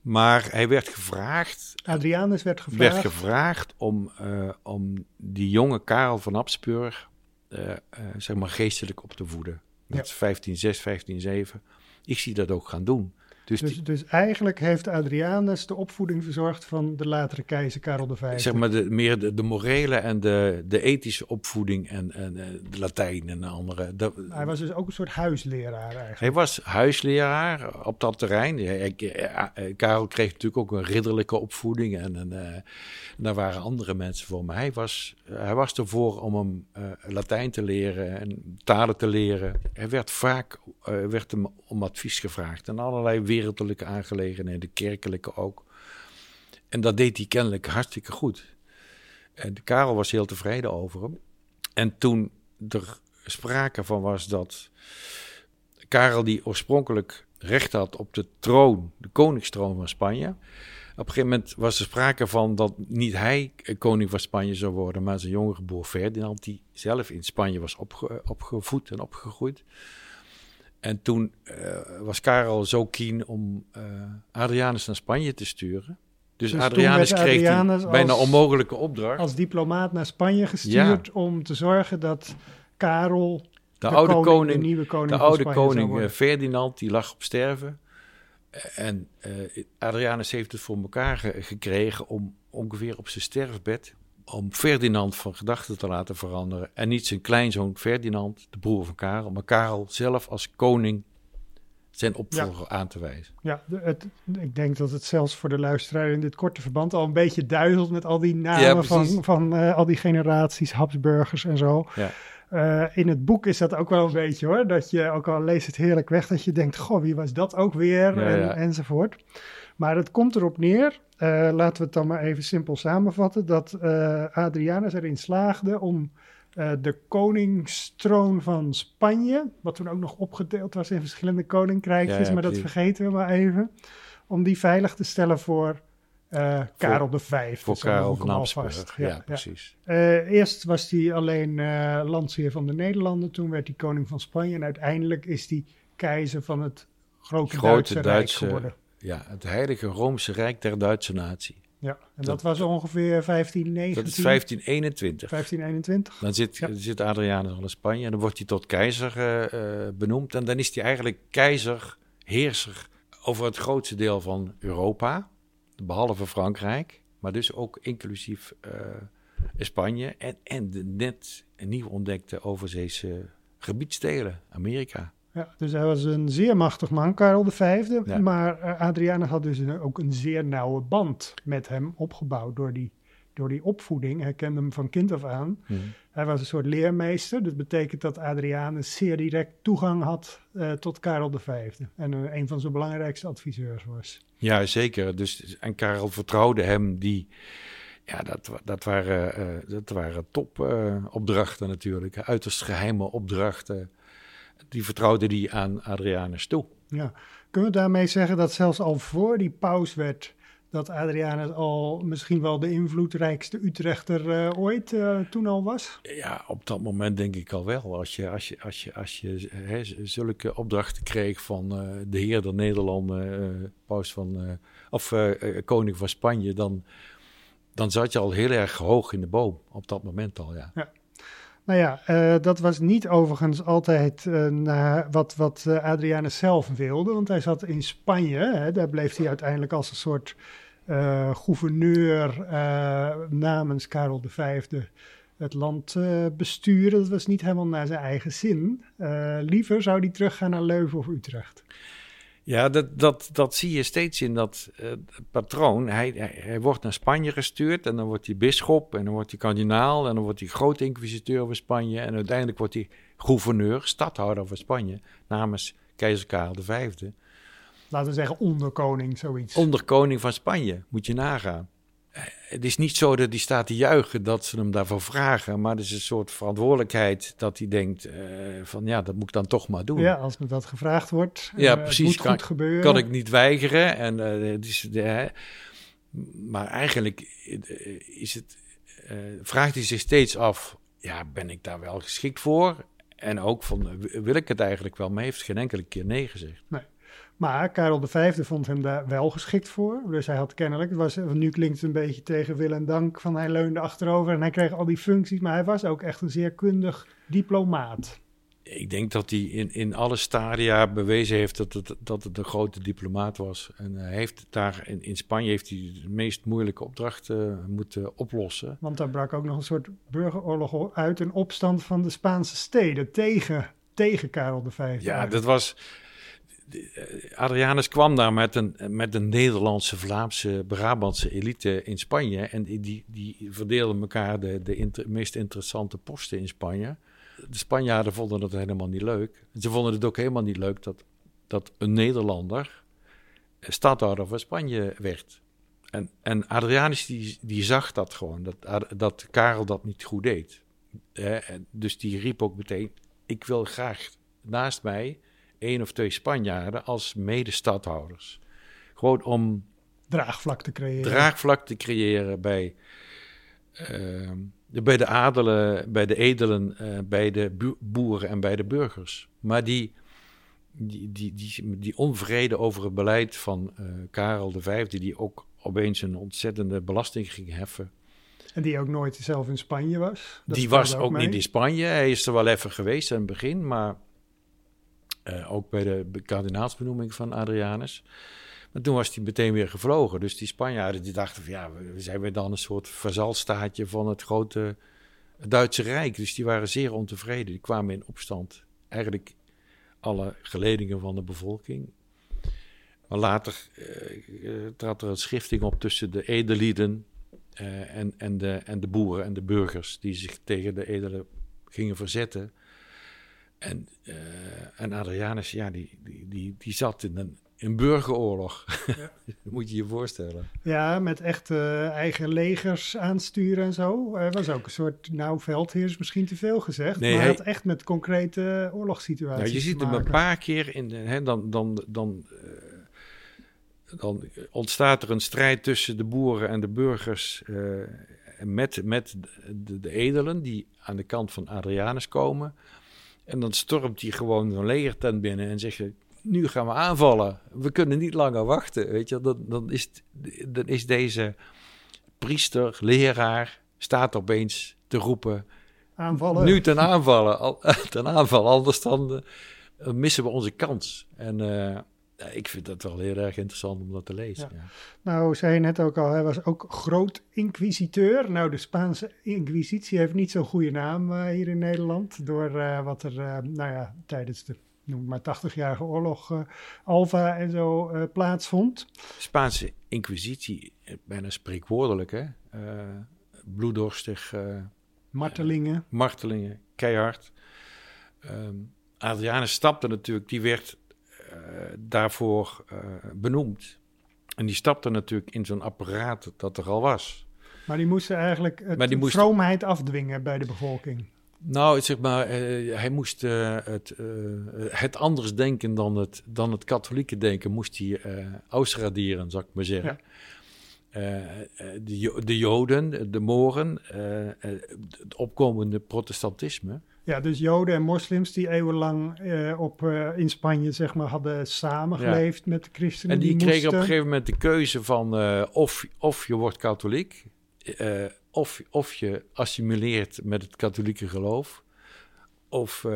Maar hij werd gevraagd. Adrianus werd gevraagd. Werd gevraagd om, uh, om die jonge Karel van Habsburg. Uh, uh, zeg maar geestelijk op te voeden. Met ja. 15,6, 15,7. Ik zie dat ook gaan doen. Dus, dus, dus, eigenlijk heeft Adrianus de opvoeding verzorgd van de latere keizer Karel V. Zeg maar de, meer de, de morele en de, de ethische opvoeding en, en de Latijn en de andere. Dat, hij was dus ook een soort huisleraar eigenlijk. Hij was huisleraar op dat terrein. Hij, Karel kreeg natuurlijk ook een ridderlijke opvoeding en, en, en daar waren andere mensen voor. Maar hij was, hij was ervoor om hem uh, Latijn te leren en talen te leren. Hij werd vaak uh, werd hem om advies gevraagd en allerlei wereldlijke aangelegenheden, kerkelijke ook. En dat deed hij kennelijk hartstikke goed. En Karel was heel tevreden over hem. En toen er sprake van was dat Karel, die oorspronkelijk recht had op de troon, de koningstroon van Spanje. Op een gegeven moment was er sprake van dat niet hij koning van Spanje zou worden, maar zijn jongere broer Ferdinand, die zelf in Spanje was opge opgevoed en opgegroeid. En toen uh, was Karel zo keen om uh, Adrianus naar Spanje te sturen. Dus, dus Adrianus kreeg Adrianus die bijna onmogelijke opdracht. Als diplomaat naar Spanje gestuurd ja. om te zorgen dat Karel, de, de oude koning, koning, de nieuwe koning, de oude koning uh, Ferdinand, die lag op sterven. En Adrianus heeft het voor elkaar ge gekregen om ongeveer op zijn sterfbed om Ferdinand van gedachten te laten veranderen. En niet zijn kleinzoon Ferdinand, de broer van Karel, maar Karel zelf als koning zijn opvolger ja. aan te wijzen. Ja, het, ik denk dat het zelfs voor de luisteraar in dit korte verband al een beetje duizelt met al die namen ja, van, van uh, al die generaties, Habsburgers en zo. Ja. Uh, in het boek is dat ook wel een beetje hoor, dat je ook al leest het heerlijk weg, dat je denkt, goh, wie was dat ook weer, en, enzovoort. Maar het komt erop neer, uh, laten we het dan maar even simpel samenvatten, dat uh, Adrianus erin slaagde om uh, de koningstroon van Spanje, wat toen ook nog opgedeeld was in verschillende koninkrijkjes, ja, ja, maar dat vergeten we maar even, om die veilig te stellen voor uh, Karel de Vijfde. Voor Karel van Habsburg, ja, ja, precies. Uh, eerst was hij alleen uh, landsheer van de Nederlanden, toen werd hij koning van Spanje en uiteindelijk is hij keizer van het grote, grote Duitse, Duitse Rijk geworden. Ja, het heilige Roomse Rijk der Duitse natie. Ja, en dat, dat was ongeveer 1519. Dat is 1521. 1521. Dan zit, ja. zit Adrianus al in Spanje en dan wordt hij tot keizer uh, benoemd. En dan is hij eigenlijk keizer, heerser over het grootste deel van Europa, behalve Frankrijk, maar dus ook inclusief uh, Spanje en, en de net nieuw ontdekte overzeese gebiedsdelen, Amerika. Ja, dus hij was een zeer machtig man, Karel V. Ja. Maar uh, Adrianus had dus een, ook een zeer nauwe band met hem opgebouwd door die, door die opvoeding. Hij kende hem van kind af aan. Mm. Hij was een soort leermeester. Dat betekent dat Adrianus zeer direct toegang had uh, tot Karel V. En uh, een van zijn belangrijkste adviseurs was. Ja, zeker. Dus, en Karel vertrouwde hem die... Ja, dat, dat waren, uh, dat waren topopdrachten natuurlijk. Uiterst geheime opdrachten die vertrouwde die aan Adrianus toe. Ja, kunnen we daarmee zeggen dat zelfs al voor die paus werd, dat Adrianus al misschien wel de invloedrijkste Utrechter uh, ooit uh, toen al was? Ja, op dat moment denk ik al wel. Als je, als je, als je, als je hè, zulke opdrachten kreeg van uh, de heer der Nederlanden, paus van, of koning van Spanje, dan, dan zat je al heel erg hoog in de boom op dat moment al, ja. ja. Nou ja, uh, dat was niet overigens altijd uh, naar wat, wat uh, Adrianus zelf wilde, want hij zat in Spanje. Hè, daar bleef hij uiteindelijk als een soort gouverneur namens Karel V het land besturen. Dat was niet helemaal naar zijn eigen zin. liever zou hij teruggaan naar Leuven of Utrecht. Ja, dat, dat, dat zie je steeds in dat uh, patroon. Hij, hij, hij, wordt naar Spanje gestuurd en dan wordt hij bisschop en dan wordt hij kardinaal en dan wordt hij groot inquisiteur van Spanje en uiteindelijk wordt hij gouverneur, stadhouder van Spanje namens keizer Karel V. Laten we zeggen onderkoning, zoiets. Onderkoning van Spanje, moet je nagaan. Het is niet zo dat hij staat te juichen dat ze hem daarvoor vragen. Maar het is een soort verantwoordelijkheid dat hij denkt uh, van ja, dat moet ik dan toch maar doen. Ja, als me dat gevraagd wordt. Ja, uh, precies. Kan, gebeuren. kan ik niet weigeren. En, uh, het is, de, maar eigenlijk is het, vraagt hij zich steeds af, ja, ben ik daar wel geschikt voor? En ook van, wil ik het eigenlijk wel? Maar heeft geen enkele keer nee gezegd. Nee. Maar Karel V vond hem daar wel geschikt voor. Dus hij had kennelijk, het was, nu klinkt het een beetje tegen wil en dank, van hij leunde achterover en hij kreeg al die functies. Maar hij was ook echt een zeer kundig diplomaat. Ik denk dat hij in, in alle stadia bewezen heeft dat het, dat het een grote diplomaat was. En hij heeft daar in, in Spanje heeft hij de meest moeilijke opdrachten moeten oplossen. Want daar brak ook nog een soort burgeroorlog uit, een opstand van de Spaanse steden tegen, tegen Karel V. Ja, dat was eh, Adrianus kwam daar met een, met Nederlandse, Vlaamse, Brabantse elite in Spanje. En die, die, verdeelden elkaar de, de meest interessante posten in Spanje. De Spanjaarden vonden het helemaal niet leuk. Ze vonden het ook helemaal niet leuk dat, dat een Nederlander stadhouder van Spanje werd. En, en Adrianus die, die zag dat gewoon, dat, dat Karel dat niet goed deed. dus die riep ook meteen, ik wil graag naast mij één of twee Spanjaarden als medestadhouders. Gewoon om draagvlak te creëren. Draagvlak te creëren bij, uh, de, bij de adelen, bij de edelen, uh, bij de boeren en bij de burgers. Maar die, die, die, die, die onvrede over het beleid van uh, Karel V, die ook opeens een ontzettende belasting ging heffen. En die ook nooit zelf in Spanje was? die was ook, ook niet in Spanje. Hij is er wel even geweest aan het begin, maar uh, ook bij de kardinaalsbenoeming van Adrianus. Maar toen was hij meteen weer gevlogen. Dus die Spanjaarden die dachten van ja, we zijn weer dan een soort vazalstaatje van het grote Duitse Rijk. Dus die waren zeer ontevreden. Die kwamen in opstand. Eigenlijk alle geledingen van de bevolking. Maar later uh, trad er een schifting op tussen de edelieden en, en, de, en de boeren en de burgers die zich tegen de edelen gingen verzetten. En, uh, en Adrianus, ja, die, die, die, die zat in een, een burgeroorlog. Ja. moet je je voorstellen. Ja, met echt uh, eigen legers aansturen en zo. Hij was ook een soort, nou, veldheer is misschien te veel gezegd. Nee, maar hij had echt met concrete oorlogssituaties nou, Je ziet hem een paar keer in, hè, dan, dan, dan, uh, dan ontstaat er een strijd tussen de boeren en de burgers. met met de, de edelen die aan de kant van Adrianus komen. En dan stormt hij gewoon zo'n legertent binnen en zegt je, nu gaan we aanvallen. We kunnen niet langer wachten, weet je. Dan, dan, is, dan is deze priester, leraar, staat opeens te roepen... Aanvallen. Nu ten aanvallen, al, ten aanval, anders dan uh, missen we onze kans. En uh, ik vind dat wel heel erg interessant om dat te lezen. Ja. Nou, zei je net ook al, hij was ook groot inquisiteur. Nou, de Spaanse inquisitie heeft niet zo'n goede naam uh, hier in Nederland. Door uh, wat er, uh, nou ja, tijdens de noem maar 80-jarige oorlog Alva en zo plaatsvond. Spaanse inquisitie, bijna spreekwoordelijk, hè? bloeddorstig. martelingen. martelingen, keihard. Um, Adrianus stapte natuurlijk, die werd eh, daarvoor eh, benoemd. En die stapte natuurlijk in zo'n apparaat dat er al was. Maar die moesten eigenlijk het moest... vroomheid afdwingen bij de bevolking. Nou, zeg maar, uh, hij moest uh, het, uh, het anders denken dan het, dan het katholieke denken, moest hij uitraderen, zou ik maar zeggen. de, de Joden, de Moren, het opkomende protestantisme. Ja, dus Joden en moslims die eeuwenlang uh, op, uh, in Spanje zeg maar, hadden samengeleefd met de christenen. En die, die kregen op een gegeven moment de keuze van uh, of, of je wordt katholiek, of, of je assimileert met het katholieke geloof, of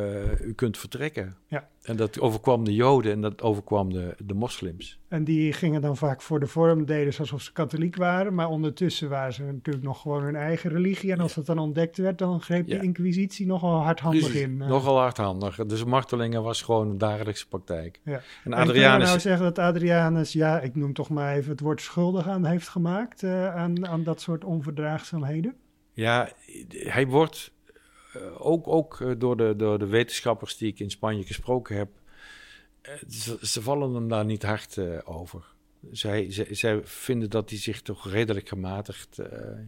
u kunt vertrekken. Ja. En dat overkwam de Joden en dat overkwam de, de moslims. En die gingen dan vaak voor de vorm, deden alsof ze katholiek waren. Maar ondertussen waren ze natuurlijk nog gewoon hun eigen religie. En als dat dan ontdekt werd, dan greep de inquisitie nogal hardhandig in. Uh. Nogal hardhandig. Dus martelingen was gewoon een dagelijkse praktijk. Ja. En Adrianus... nou zeggen dat Adrianus, ja, ik noem toch maar even het woord schuldig aan heeft gemaakt. Uh, aan, aan dat soort onverdraagzaamheden? Ja, hij wordt eh, ook, ook eh, door, de, door de wetenschappers die ik in Spanje gesproken heb, eh, ze, vallen hem daar niet hard over. zij, zij, vinden dat hij zich toch redelijk gematigd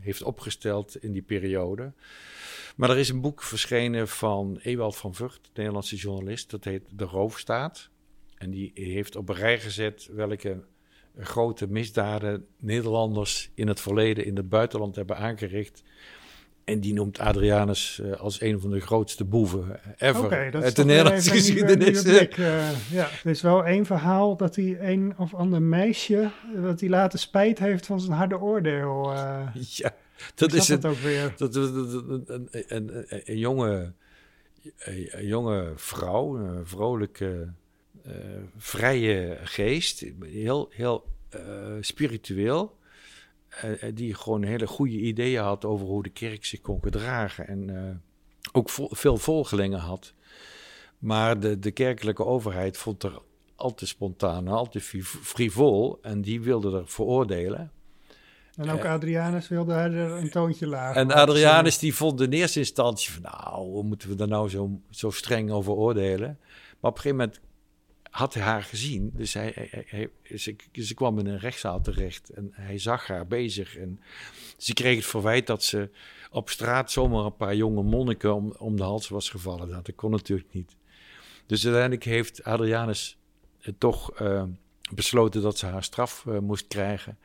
heeft opgesteld in die periode. Maar er is een boek verschenen van Ewald van Vught, Nederlandse journalist. Dat heet De Roofstaat. En die heeft op een rij gezet welke grote misdaden Nederlanders in het verleden in het buitenland hebben aangericht. En die noemt Adrianus uh, als een van de grootste boeven ever okay, dat uit de Nederlandse geschiedenis. Blik, uh, ja, er is wel één verhaal dat hij een of ander meisje, dat hij later spijt heeft van zijn harde oordeel. Uh, ja, dat is het ook weer. Dat, dat, een, een, een, jonge, een, jonge vrouw, een vrolijke, vrije geest, heel, heel spiritueel. Uh, die gewoon hele goede ideeën had over hoe de kerk zich kon gedragen. En uh, ook vo veel volgelingen had. Maar de, de kerkelijke overheid vond er al te spontaan, al te frivol. En die wilde er veroordelen. En ook Adrianus wilde er een toontje lager. En Adrianus die vond in eerste instantie van... nou, hoe moeten we daar nou zo, zo streng over oordelen? Maar op een gegeven moment had haar gezien. Dus hij, hij, hij, ze, kwam in een rechtszaal terecht en hij zag haar bezig. En ze kreeg het verwijt dat ze op straat zomaar een paar jonge monniken om, om de hals was gevallen. Nou, dat kon natuurlijk niet. Dus uiteindelijk heeft Adrianus toch uh, besloten dat ze haar straf uh, moest krijgen.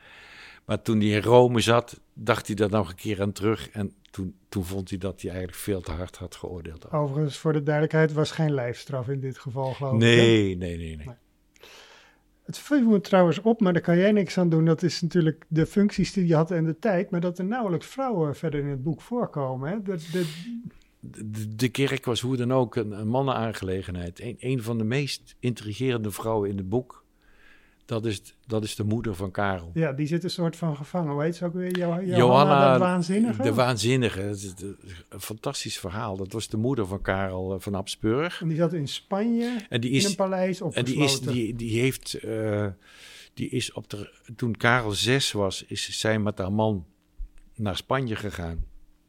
Maar toen hij in Rome zat, dacht hij daar nog een keer aan terug. En toen, toen vond hij dat hij eigenlijk veel te hard had geoordeeld. Overigens, voor de duidelijkheid, was geen lijfstraf in dit geval, geloof nee, ik. Nee, nee, nee, nee. Het viel me trouwens op, maar daar kan jij niks aan doen. Dat is natuurlijk de functies die je had en de tijd. Maar dat er nauwelijks vrouwen verder in het boek voorkomen. Hè? De, kerk was hoe dan ook een, een mannenaangelegenheid. Een, een van de meest intrigerende vrouwen in het boek dat is, dat is de moeder van Karel. Ja, die zit een soort van gevangen. Weet je ook weer? Johanna, Johanna de Waanzinnige? De Waanzinnige. Dat is een fantastisch verhaal. Dat was de moeder van Karel eh, van Habsburg. En die zat in Spanje en die is, in een paleis opgesloten. En die, is, die, die heeft... Uh, die is op de, toen Karel zes was, is zij met haar man naar Spanje gegaan.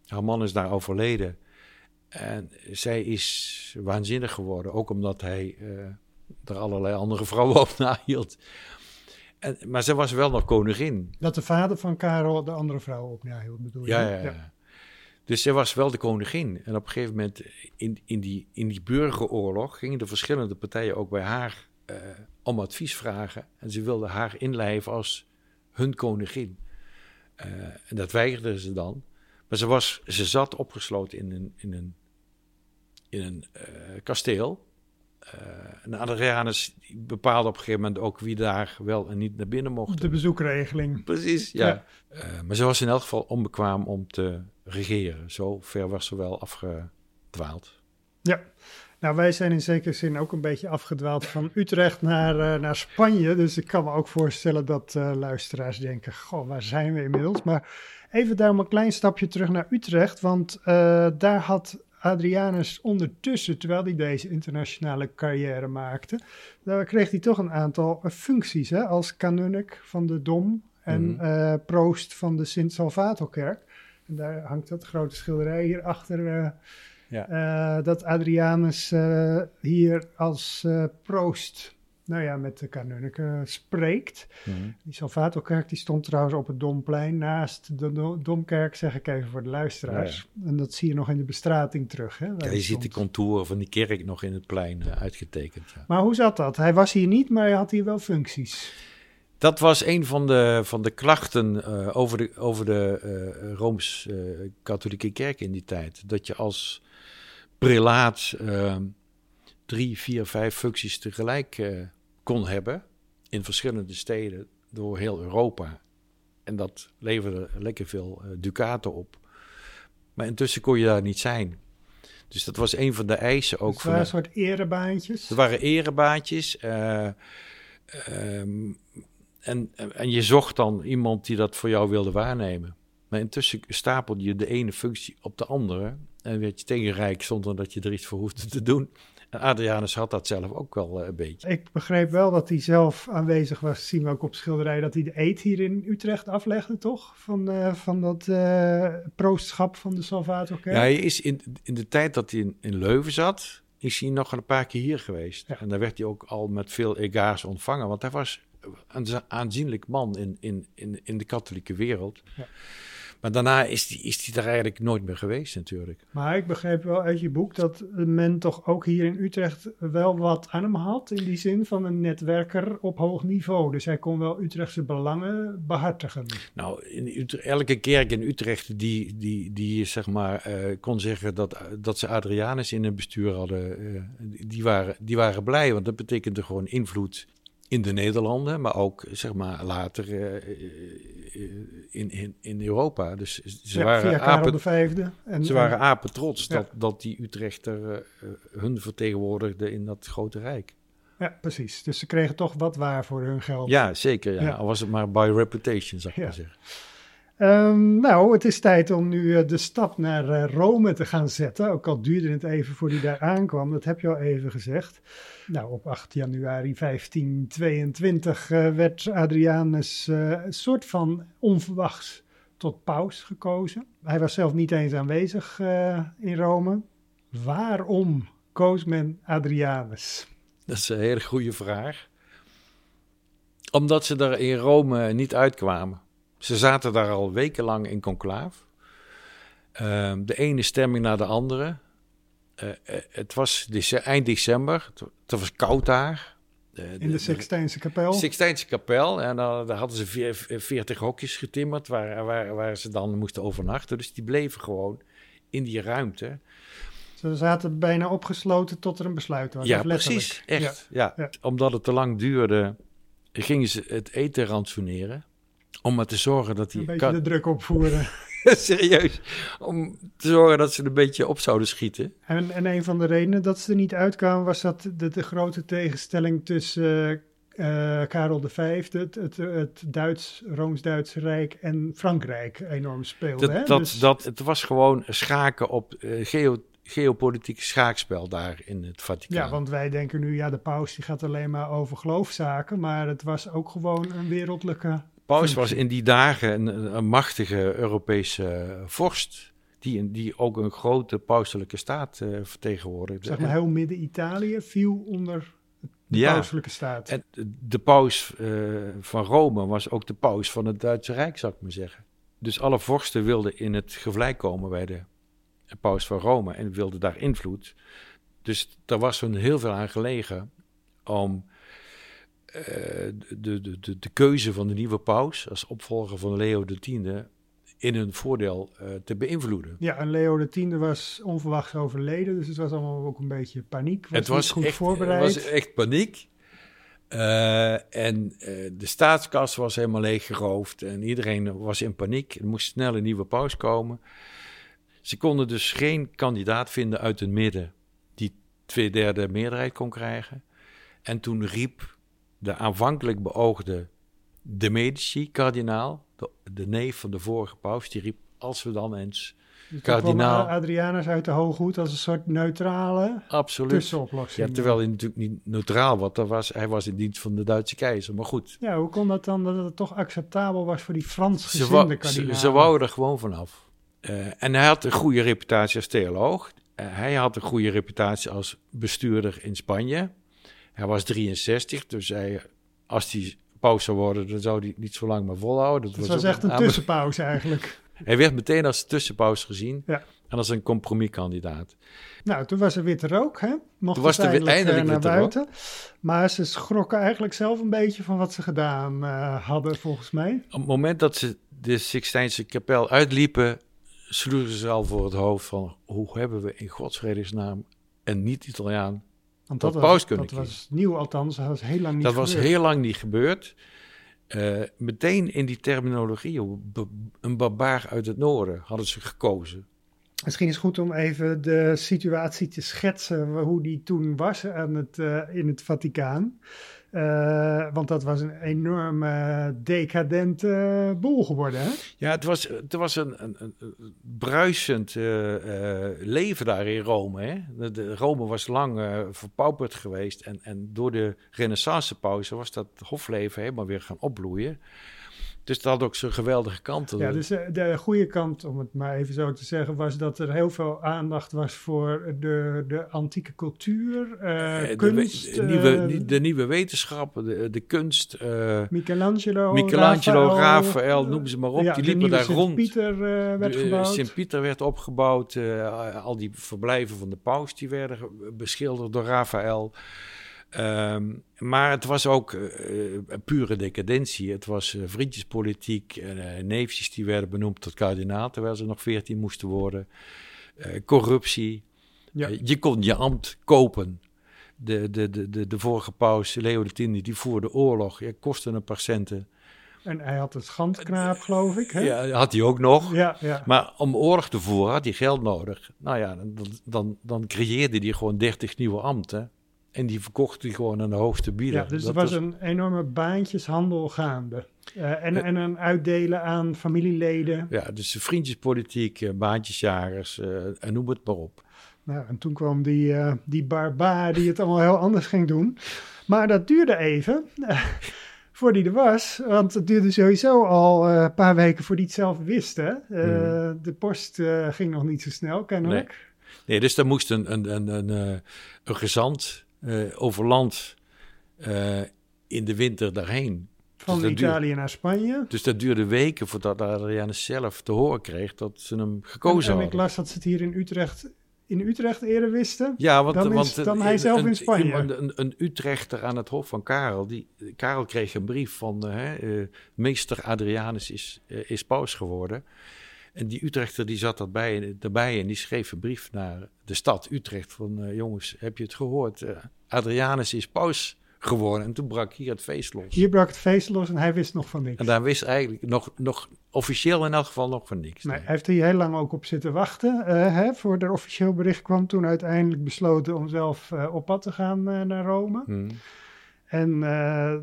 Haar man is daar overleden. En zij is waanzinnig geworden. Ook omdat hij... Uh, er allerlei andere vrouwen op nahield. En, maar ze was wel nog koningin. Dat de vader van Karel de andere vrouwen op nahield, bedoel je? Ja, ja, ja. Dus ze was wel de koningin. En op een gegeven moment in, in, die, in die burgeroorlog gingen de verschillende partijen ook bij haar uh, om advies vragen. En ze wilden haar inlijven als hun koningin. Uh, en dat weigerden ze dan. Maar ze, was, ze zat opgesloten in een, in een, in een uh, kasteel. Uh, en Adrianus bepaalde op een gegeven moment ook wie daar wel en niet naar binnen mocht. De bezoekregeling. Precies, ja. ja. Uh, maar ze was in elk geval onbekwaam om te regeren. Zo ver was ze wel afgedwaald. Ja, nou wij zijn in zekere zin ook een beetje afgedwaald van Utrecht naar, uh, naar Spanje. Dus ik kan me ook voorstellen dat luisteraars denken, goh, waar zijn we inmiddels? Maar even daarom een klein stapje terug naar Utrecht, want daar had Adrianus ondertussen, terwijl hij deze internationale carrière maakte, daar kreeg hij toch een aantal functies. Hè, als kanunnik van de Dom en mm. uh, proost van de Sint-Salvatorkerk. En daar hangt dat grote schilderij hier achter. Uh, ja. uh, dat Adrianus hier als proost nou ja, met de kanunniken spreekt. Mm. Die Salvatorkerk die stond trouwens op het Domplein naast de Domkerk, zeg ik even voor de luisteraars. En dat zie je nog in de bestrating terug. Hè, ja, je ziet de contouren van die kerk nog in het plein uh, uitgetekend. Maar hoe zat dat? Hij was hier niet, maar hij had hier wel functies. Dat was een van de, van de klachten uh, over de, over de uh, Rooms-Katholieke Kerk in die tijd. Dat je als prelaat drie, vier, vijf functies tegelijk kon hebben in verschillende steden door heel Europa. En dat leverde lekker veel uh, ducaten op. Maar intussen kon je daar niet zijn. Dus dat was een van de eisen ook. Het waren een soort erebaantjes? Het waren erebaantjes. Uh, en, en je zocht dan iemand die dat voor jou wilde waarnemen. Maar intussen stapelde je de ene functie op de andere. En werd je tegenrijk zonder dat je er iets voor hoefde te doen. Adrianus had dat zelf ook wel eh, een beetje. Ik begreep wel dat hij zelf aanwezig was, zien we ook op schilderij, dat hij de eet hier in Utrecht aflegde, toch? Van, uh, van dat uh, proostschap van de Salvatorkerk. Ja, hij is in, in de tijd dat hij in, in Leuven zat, is hij nog een paar keer hier geweest. En daar werd hij ook al met veel egaars ontvangen, want hij was een aanzienlijk man in, in, in, in de katholieke wereld. Ja. Maar daarna is die, is die er eigenlijk nooit meer geweest natuurlijk. Maar ik begreep wel uit je boek dat men toch ook hier in Utrecht wel wat aan hem had. In die zin van een netwerker op hoog niveau. Dus hij kon wel Utrechtse belangen behartigen. Nou, in Utrecht, elke kerk in Utrecht die, die, die zeg maar, uh, kon zeggen dat, dat ze Adrianus in het bestuur hadden. Uh, die, waren, die waren blij, want dat betekende gewoon invloed in de Nederlanden, maar ook zeg maar later uh, in, in, in Europa. Dus ze ja, waren apen, de vijfde. En, ze waren apen trots ja. dat, dat die Utrechter uh, hun vertegenwoordigde in dat grote rijk. Ja, precies. Dus ze kregen toch wat waar voor hun geld. Ja, zeker. Ja. Al was het maar by reputation, zou ik maar zeggen. Um, nou, het is tijd om nu uh, de stap naar uh, Rome te gaan zetten. Ook al duurde het even voor die daar aankwam, dat heb je al even gezegd. Nou, op 8 januari 1522 uh, werd Adrianus een soort van onverwachts tot paus gekozen. Hij was zelf niet eens aanwezig in Rome. Waarom koos men Adrianus? Dat is een hele goede vraag. Omdat ze er in Rome niet uitkwamen. Ze zaten daar al wekenlang in conclaaf. Uh, de ene stemming na de andere. Uh, het was eind december. Het, was koud daar. Uh, in de Sixtijnse kapel? Sixtijnse kapel. En dan, daar hadden ze veertig hokjes getimmerd waar, waar, waar ze dan moesten overnachten. Dus die bleven gewoon in die ruimte. Ze zaten bijna opgesloten tot er een besluit was. Ja, precies. Echt. Ja. ja. Omdat het te lang duurde, gingen ze het eten ransoneren. Om maar te zorgen dat die... Een beetje de druk opvoeren. Serieus. Om te zorgen dat ze er een beetje op zouden schieten. En, en een van de redenen dat ze er niet uitkwamen... was dat de, de grote tegenstelling tussen uh, Karel V, het, het, het Duits, Rooms-Duitse Rijk en Frankrijk enorm speelde. Dat, hè? dat, dus... dat, het was gewoon schaken op uh, geo geopolitiek schaakspel daar in het Vaticaan. Ja, want wij denken nu, ja, de paus die gaat alleen maar over geloofszaken, maar het was ook gewoon een wereldlijke Paus was in die dagen een, een machtige Europese vorst. Die, die ook een grote pauselijke staat uh, vertegenwoordigde. Zeg maar heel midden-Italië viel onder de ja, pauselijke staat. En de paus uh, van Rome was ook de paus van het Duitse Rijk, zou ik maar zeggen. Dus alle vorsten wilden in het gevlei komen bij de paus van Rome en wilden daar invloed. Dus daar was hun heel veel aan gelegen om de, de, de, de keuze van de nieuwe paus als opvolger van Leo X in hun voordeel uh, te beïnvloeden. Ja, en Leo X was onverwachts overleden, dus het was allemaal ook een beetje paniek. Was het was goed echt, voorbereid. Het was echt paniek. Uh, en uh, de staatskas was helemaal leeggeroofd en iedereen was in paniek. Er moest snel een nieuwe paus komen. Ze konden dus geen kandidaat vinden uit het midden die twee derde meerderheid kon krijgen. En toen riep de aanvankelijk beoogde de Medici, kardinaal, de, de, neef van de vorige paus, die riep, als we dan eens dus kardinaal... Adrianus uit de hooghoed als een soort neutrale Absoluut. tussenoplossing. Ja, terwijl hij natuurlijk niet neutraal was, was, hij was in dienst van de Duitse keizer, maar goed. Ja, hoe kon dat dan dat het toch acceptabel was voor die Frans gezinde kardinaal? Ze, ze wouden er gewoon vanaf. Uh, en hij had een goede reputatie als theoloog. Uh, hij had een goede reputatie als bestuurder in Spanje. Hij was 63, dus hij, als hij paus zou worden, dan zou hij niet zo lang meer volhouden. Dat, was, echt een tussenpauze eigenlijk. hij werd meteen als tussenpauze gezien ja. en als een compromiskandidaat. Nou, toen was er witte rook, hè? Mocht toen was er eindelijk, eindelijk naar buiten. Rook. Maar ze schrokken eigenlijk zelf een beetje van wat ze gedaan uh, hadden, volgens mij. Op het moment dat ze de Sixtijnse kapel uitliepen, sloegen ze al voor het hoofd van... hoe hebben we in godsvredesnaam een niet-Italiaan want dat, was, dat was nieuw althans, dat was heel lang niet Dat gebeurd. was heel lang niet gebeurd. Uh, meteen in die terminologie, een barbaar uit het noorden, hadden ze gekozen. Misschien is het goed om even de situatie te schetsen, hoe die toen was aan het, uh, in het Vaticaan. Uh, want dat was een enorm uh, decadente boel geworden. Hè? Ja, het was, het was een, een, een bruisend uh, leven daar in Rome. Hè? Rome was lang verpauperd geweest. En, en door de Renaissance-pauze was dat hofleven helemaal weer gaan opbloeien. Dus dat had ook zijn geweldige kanten. Ja, dus eh, de goede kant, om het maar even zo te zeggen, was dat er heel veel aandacht was voor de, de antieke cultuur, uh, de, kunst. De, nieuwe, de nieuwe wetenschappen, de, de kunst. Uh, Michelangelo, Michelangelo, Raphaël, noem ze maar op. Ja, die liepen daar rond. Sint-Pieter werd gebouwd. Sint-Pieter werd opgebouwd. al die verblijven van de paus die werden beschilderd door Raphaël. Um, maar het was ook uh, pure decadentie. Het was uh, vriendjespolitiek. Uh, neefjes die werden benoemd tot kardinaal, terwijl ze nog veertien moesten worden. corruptie. Ja. je kon je ambt kopen. De, de, de, de, de vorige paus, Leo X, die voerde oorlog. Je kostte een paar centen. En hij had het schandknaap, geloof ik. Hè? Ja, had hij ook nog. Ja, ja. Maar om oorlog te voeren had hij geld nodig. Nou ja, dan, dan, dan creëerde hij gewoon dertig nieuwe ambten. En die verkocht hij gewoon aan de hoogste bieder. Ja, dus er was, een enorme baantjeshandel gaande. Uh, en, en een uitdelen aan familieleden. Ja, dus vriendjespolitiek, uh, baantjesjagers, uh, en noem het maar op. Nou, en toen kwam die, die barbaar die het allemaal heel anders ging doen. Maar dat duurde even voor die er was. Want het duurde sowieso al een paar weken voor die het zelf wist. Hè? Hmm. De post ging nog niet zo snel, kennelijk. Nee. nee dus er moest een, een, een, een, een gezant uh, over land uh, in de winter daarheen. Van dus Italië duurde, naar Spanje. Dus dat duurde weken voordat Adrianus zelf te horen kreeg dat ze hem gekozen en, hadden. En ik las dat ze het hier in Utrecht, in Utrecht eerder wisten. Ja, want dan, want, dan hij zelf een, in Spanje. Een, een, een, Utrechter aan het hof van Karel. Die, Karel kreeg een brief van uh, meester Adrianus is, is paus geworden. En die Utrechter die zat erbij, erbij en die schreef een brief naar de stad Utrecht van uh, jongens, heb je het gehoord? Uh, Adrianus is paus geworden en toen brak hier het feest los. Hier brak het feest los en hij wist nog van niks. En daar wist eigenlijk nog, nog officieel in elk geval nog van niks. Nee, hij heeft hier heel lang ook op zitten wachten uh, hè, voor er officieel bericht kwam. Toen uiteindelijk besloten om zelf op pad te gaan naar Rome. Hmm. En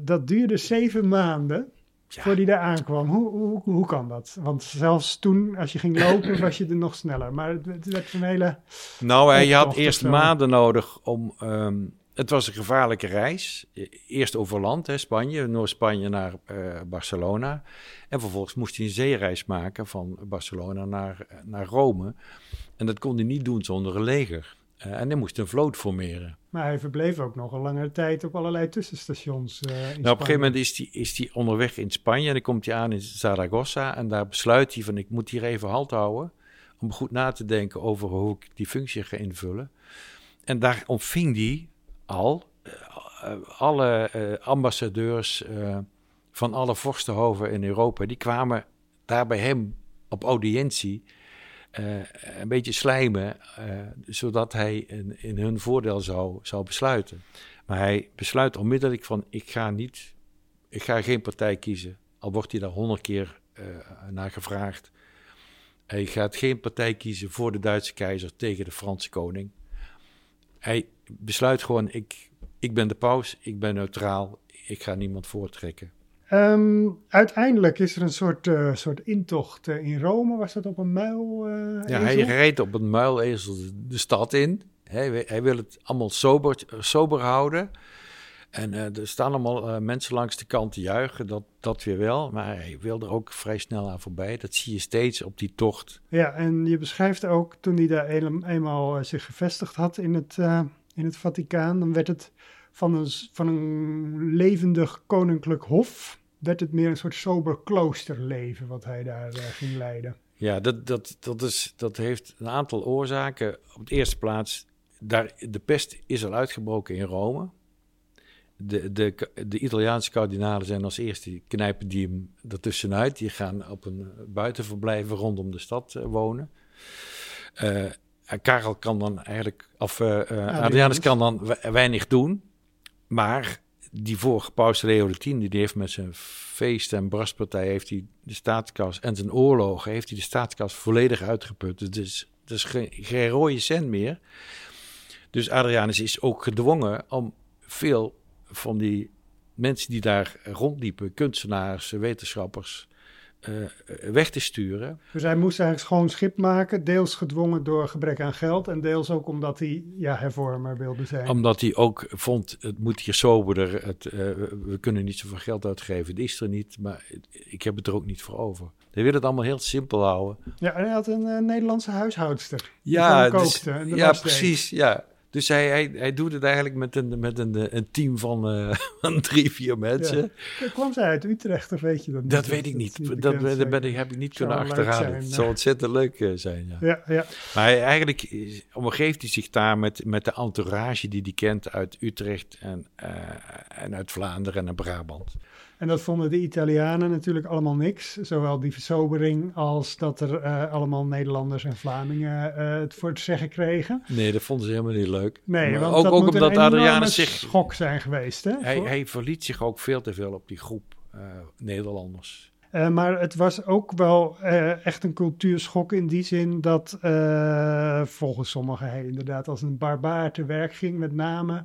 dat duurde zeven maanden ja. voor die daar aankwam. Hoe, hoe, hoe kan dat? Want zelfs toen, als je ging lopen, was je er nog sneller. Maar het, het werd een hele. Nou, je had eerst maanden nodig om. Um, het was een gevaarlijke reis. Eerst over land, hè, Spanje, Noord-Spanje naar uh, Barcelona. En vervolgens moest hij een zeereis maken van Barcelona naar, naar Rome. En dat kon hij niet doen zonder een leger. Uh, en hij moest een vloot formeren. Maar hij verbleef ook nog een langere tijd op allerlei tussenstations. Uh, in nou, op een gegeven moment is hij is die onderweg in Spanje en dan komt hij aan in Zaragoza. En daar besluit hij van ik moet hier even halt houden. Om goed na te denken over hoe ik die functie ga invullen. En daar ontving hij al uh, alle ambassadeurs van alle vorstenhoven in Europa. Die kwamen daar bij hem op audiëntie een beetje slijmen, uh, zodat hij in, in, hun voordeel zou, zou besluiten. Maar hij besluit onmiddellijk van ik ga niet, ik ga geen partij kiezen. Al wordt hij daar honderd keer uh, naar gevraagd. Hij gaat geen partij kiezen voor de Duitse keizer tegen de Franse koning. Hij besluit gewoon, ik, ik ben de paus, ik ben neutraal, ik ga niemand voortrekken. Um, uiteindelijk is er een soort, uh, soort intocht uh, in Rome. Was dat op een muil? Uh, ja, hij rijdt op een muilezel de stad in. Hij, hij wil het allemaal sober, sober houden. En er staan allemaal mensen langs de kant te juichen, dat, dat weer wel. Maar hij wil er ook vrij snel aan voorbij. Dat zie je steeds op die tocht. Ja, en je beschrijft ook toen hij daar eenmaal zich gevestigd had in het, in het Vaticaan, dan werd het van een, van een levendig koninklijk hof werd het meer een soort sober kloosterleven wat hij daar uh, ging leiden. Ja, dat, dat, dat, is, dat heeft een aantal oorzaken. Op de eerste plaats, daar, de pest is al uitgebroken in Rome. De, de, de Italiaanse kardinalen zijn als eerste, knijpen die hem ertussenuit. Die gaan op een buitenverblijven rondom de stad uh, wonen. Uh, Karel kan dan eigenlijk, of uh, Adrianus kan dan weinig doen. Maar die vorige paus Leo X, die heeft met zijn feest- en braspartij heeft hij de staatskas en zijn oorlogen heeft hij de staatskas volledig uitgeput. Dus er is geen, geen rode cent meer. Dus Adrianus is ook gedwongen om veel van die mensen die daar rondliepen, kunstenaars, wetenschappers, weg te sturen. Dus hij moest eigenlijk schoon schip maken, deels gedwongen door gebrek aan geld en deels ook omdat hij ja, hervormer wilde zijn. Omdat hij ook vond, het moet hier soberder, het, we kunnen niet zoveel geld uitgeven, het is er niet, maar ik heb het er ook niet voor over. Hij wil het allemaal heel simpel houden. Ja, en hij had een Nederlandse huishoudster. Ja, dus, ja precies, ja. Dus hij, hij, hij doet het eigenlijk met een, met een, een team van, uh, van drie, vier mensen. Ja. Kwam zij uit Utrecht of weet je dat Dat weet ik niet. Dat, dat ben ik, heb ik niet kunnen achterhalen. Het zou ontzettend leuk uh, zijn, ja. ja. Ja, Maar hij, eigenlijk omgeeft hij zich daar met, met de entourage die hij kent uit Utrecht en, uh, en uit Vlaanderen en Brabant. En dat vonden de Italianen natuurlijk allemaal niks. Zowel die versobering als dat er uh, allemaal Nederlanders en Vlamingen uh, het voor te zeggen kregen. Nee, dat vonden ze helemaal niet leuk. Nee, maar want ook, dat ook omdat Adrianus zich schok zijn geweest. Hè, hij, hij verliet zich ook veel te veel op die groep uh, Nederlanders. Uh, maar het was ook wel uh, echt een cultuurschok in die zin dat uh, volgens sommigen hij inderdaad als een barbaar te werk ging, met name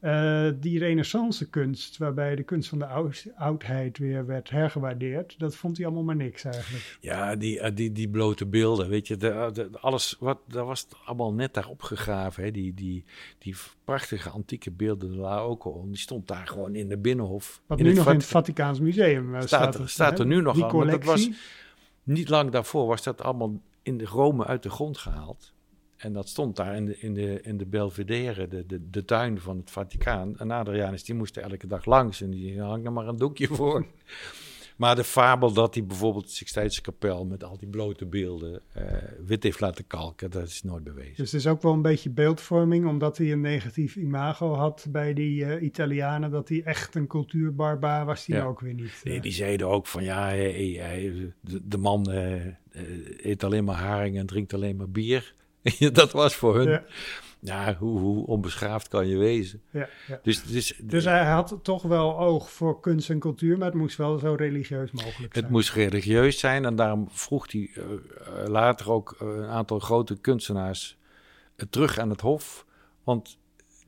uh, die renaissance kunst, waarbij de kunst van de oud, oudheid weer werd hergewaardeerd, dat vond hij allemaal maar niks eigenlijk. Ja, die, uh, die, die blote beelden, weet je, de, de, alles, wat, daar was het allemaal net daarop gegraven. Hè? Die, die, die prachtige antieke beelden, de Laocoon, die stond daar gewoon in de Binnenhof. Wat nu nog in het Vaticaans Museum staat. Er, staat er nu nog die aan, collectie. dat was, niet lang daarvoor was dat allemaal in de Rome uit de grond gehaald. En dat stond daar in de, in de, in de Belvedere, de, de, de tuin van het Vaticaan. En Adrianus, die moest er elke dag langs en die hang er maar een doekje voor. maar de fabel dat hij bijvoorbeeld de Sixtijnse kapel met al die blote beelden uh, wit heeft laten kalken, dat is nooit bewezen. Dus het is ook wel een beetje beeldvorming, omdat hij een negatief imago had bij die uh, Italianen, dat hij echt een cultuurbarbaar was, die ja. ook weer niet. Uh. Nee, die zeiden ook van ja, hij, hij, de, de, man eet alleen maar haring en drinkt alleen maar bier. dat was voor hun. Ja, ja hoe, hoe, onbeschaafd kan je wezen? Ja, ja. Dus, dus, dus hij had toch wel oog voor kunst en cultuur, maar het moest wel zo religieus mogelijk zijn. Het moest religieus zijn en daarom vroeg hij uh, later ook uh, een aantal grote kunstenaars uh, terug aan het hof. Want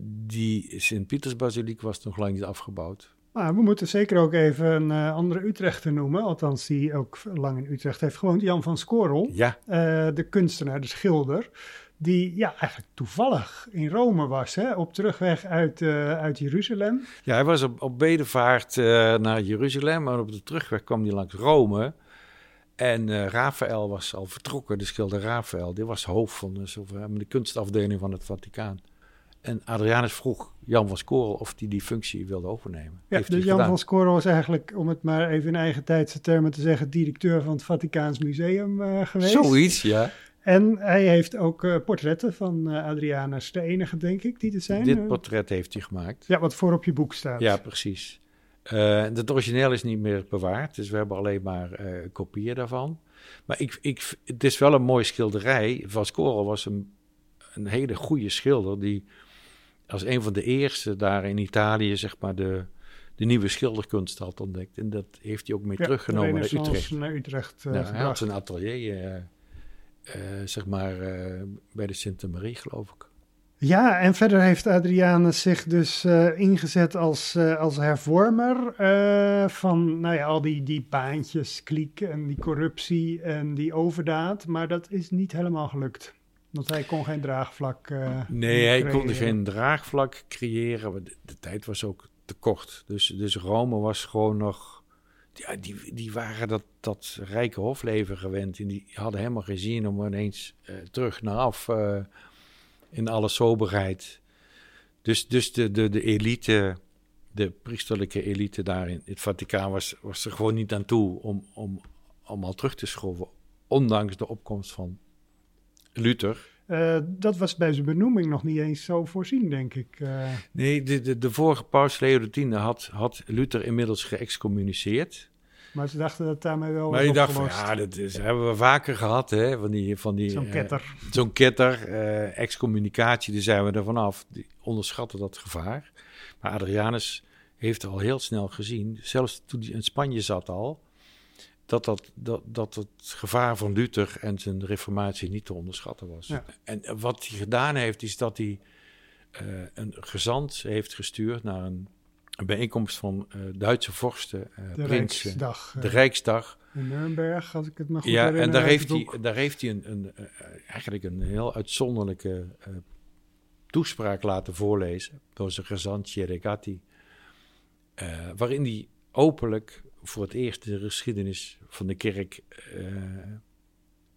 die Sint-Pietersbasiliek was nog lang niet afgebouwd. Maar we moeten zeker ook even een uh, andere Utrechter noemen, althans die ook lang in Utrecht heeft gewoond, Jan van Scorel, ja. uh, de kunstenaar, de schilder, die ja, eigenlijk toevallig in Rome was, hè, op terugweg uit, uh, uit Jeruzalem. Ja, hij was op, op bedevaart naar Jeruzalem, maar op de terugweg kwam hij langs Rome. En Raphaël was al vertrokken, de schilder Raphaël, die was hoofd van de, de kunstafdeling van het Vaticaan. En Adrianus vroeg Jan van Scorel of hij die functie wilde overnemen. Ja, Heeft dus Jan gedaan. van Scorel is eigenlijk, om het maar even in eigen tijdse termen te zeggen, directeur van het Vaticaans Museum uh, geweest. Zoiets, ja. En hij heeft ook uh, portretten van uh, Adrianus, de enige denk ik die er zijn. Dit portret heeft hij gemaakt. Ja, wat voor op je boek staat. Ja, precies. het origineel is niet meer bewaard, dus we hebben alleen maar kopieën daarvan. Maar ik, ik, het is wel een mooie schilderij. Van Scorel was een, een hele goede schilder die als een van de eerste daar in Italië, zeg maar, de, de nieuwe schilderkunst had ontdekt. En dat heeft hij ook mee ja, teruggenomen naar Utrecht. Naar Utrecht uh, ja, hij had zijn atelier, uh, uh, zeg maar, bij de Sinte Marie, geloof ik. Ja, en verder heeft Adrianus zich dus ingezet als, als hervormer van nou ja, al die, die baantjes, kliek en die corruptie en die overdaad. Maar dat is niet helemaal gelukt. Want hij kon geen draagvlak. Uh, nee, hij creëren. kon geen draagvlak creëren. De, de, tijd was ook te kort. Dus, dus Rome was gewoon nog. Ja, die, die waren dat, dat rijke hofleven gewend. En die hadden helemaal geen zin om ineens uh, terug naar af. Uh, in alle soberheid. Dus, dus de, de, de elite. De priesterlijke elite daar in het Vaticaan was, was er gewoon niet aan toe om, om, om al terug te schroeven. Ondanks de opkomst van Luther. Uh, dat was bij zijn benoeming nog niet eens zo voorzien, denk ik. Uh... Nee, de, de, de, vorige paus Leo X had, had Luther inmiddels geëxcommuniceerd. Maar ze dachten dat daarmee wel. Maar je dacht van ja, dat is, hebben we vaker gehad, hè? Van die, van die, zo'n ketter. Uh, zo'n ketter, excommunicatie, daar zijn we er vanaf. Die onderschatten dat gevaar. Maar Adrianus heeft al heel snel gezien, zelfs toen hij in Spanje zat al, dat, dat, dat, dat het gevaar van Luther en zijn reformatie niet te onderschatten was. Ja. En wat hij gedaan heeft, is dat hij uh, een gezant heeft gestuurd naar een, een bijeenkomst van uh, Duitse vorsten, uh, de prinsen, Rijksdag, de Rijksdag, In Nuremberg, als ik het maar goed ja, en daar heeft, hij, daar heeft hij een, een, eh, eigenlijk een heel uitzonderlijke eh, toespraak laten voorlezen door zijn gezant Cheregati. eh, waarin hij openlijk voor het eerst de geschiedenis van de kerk eh,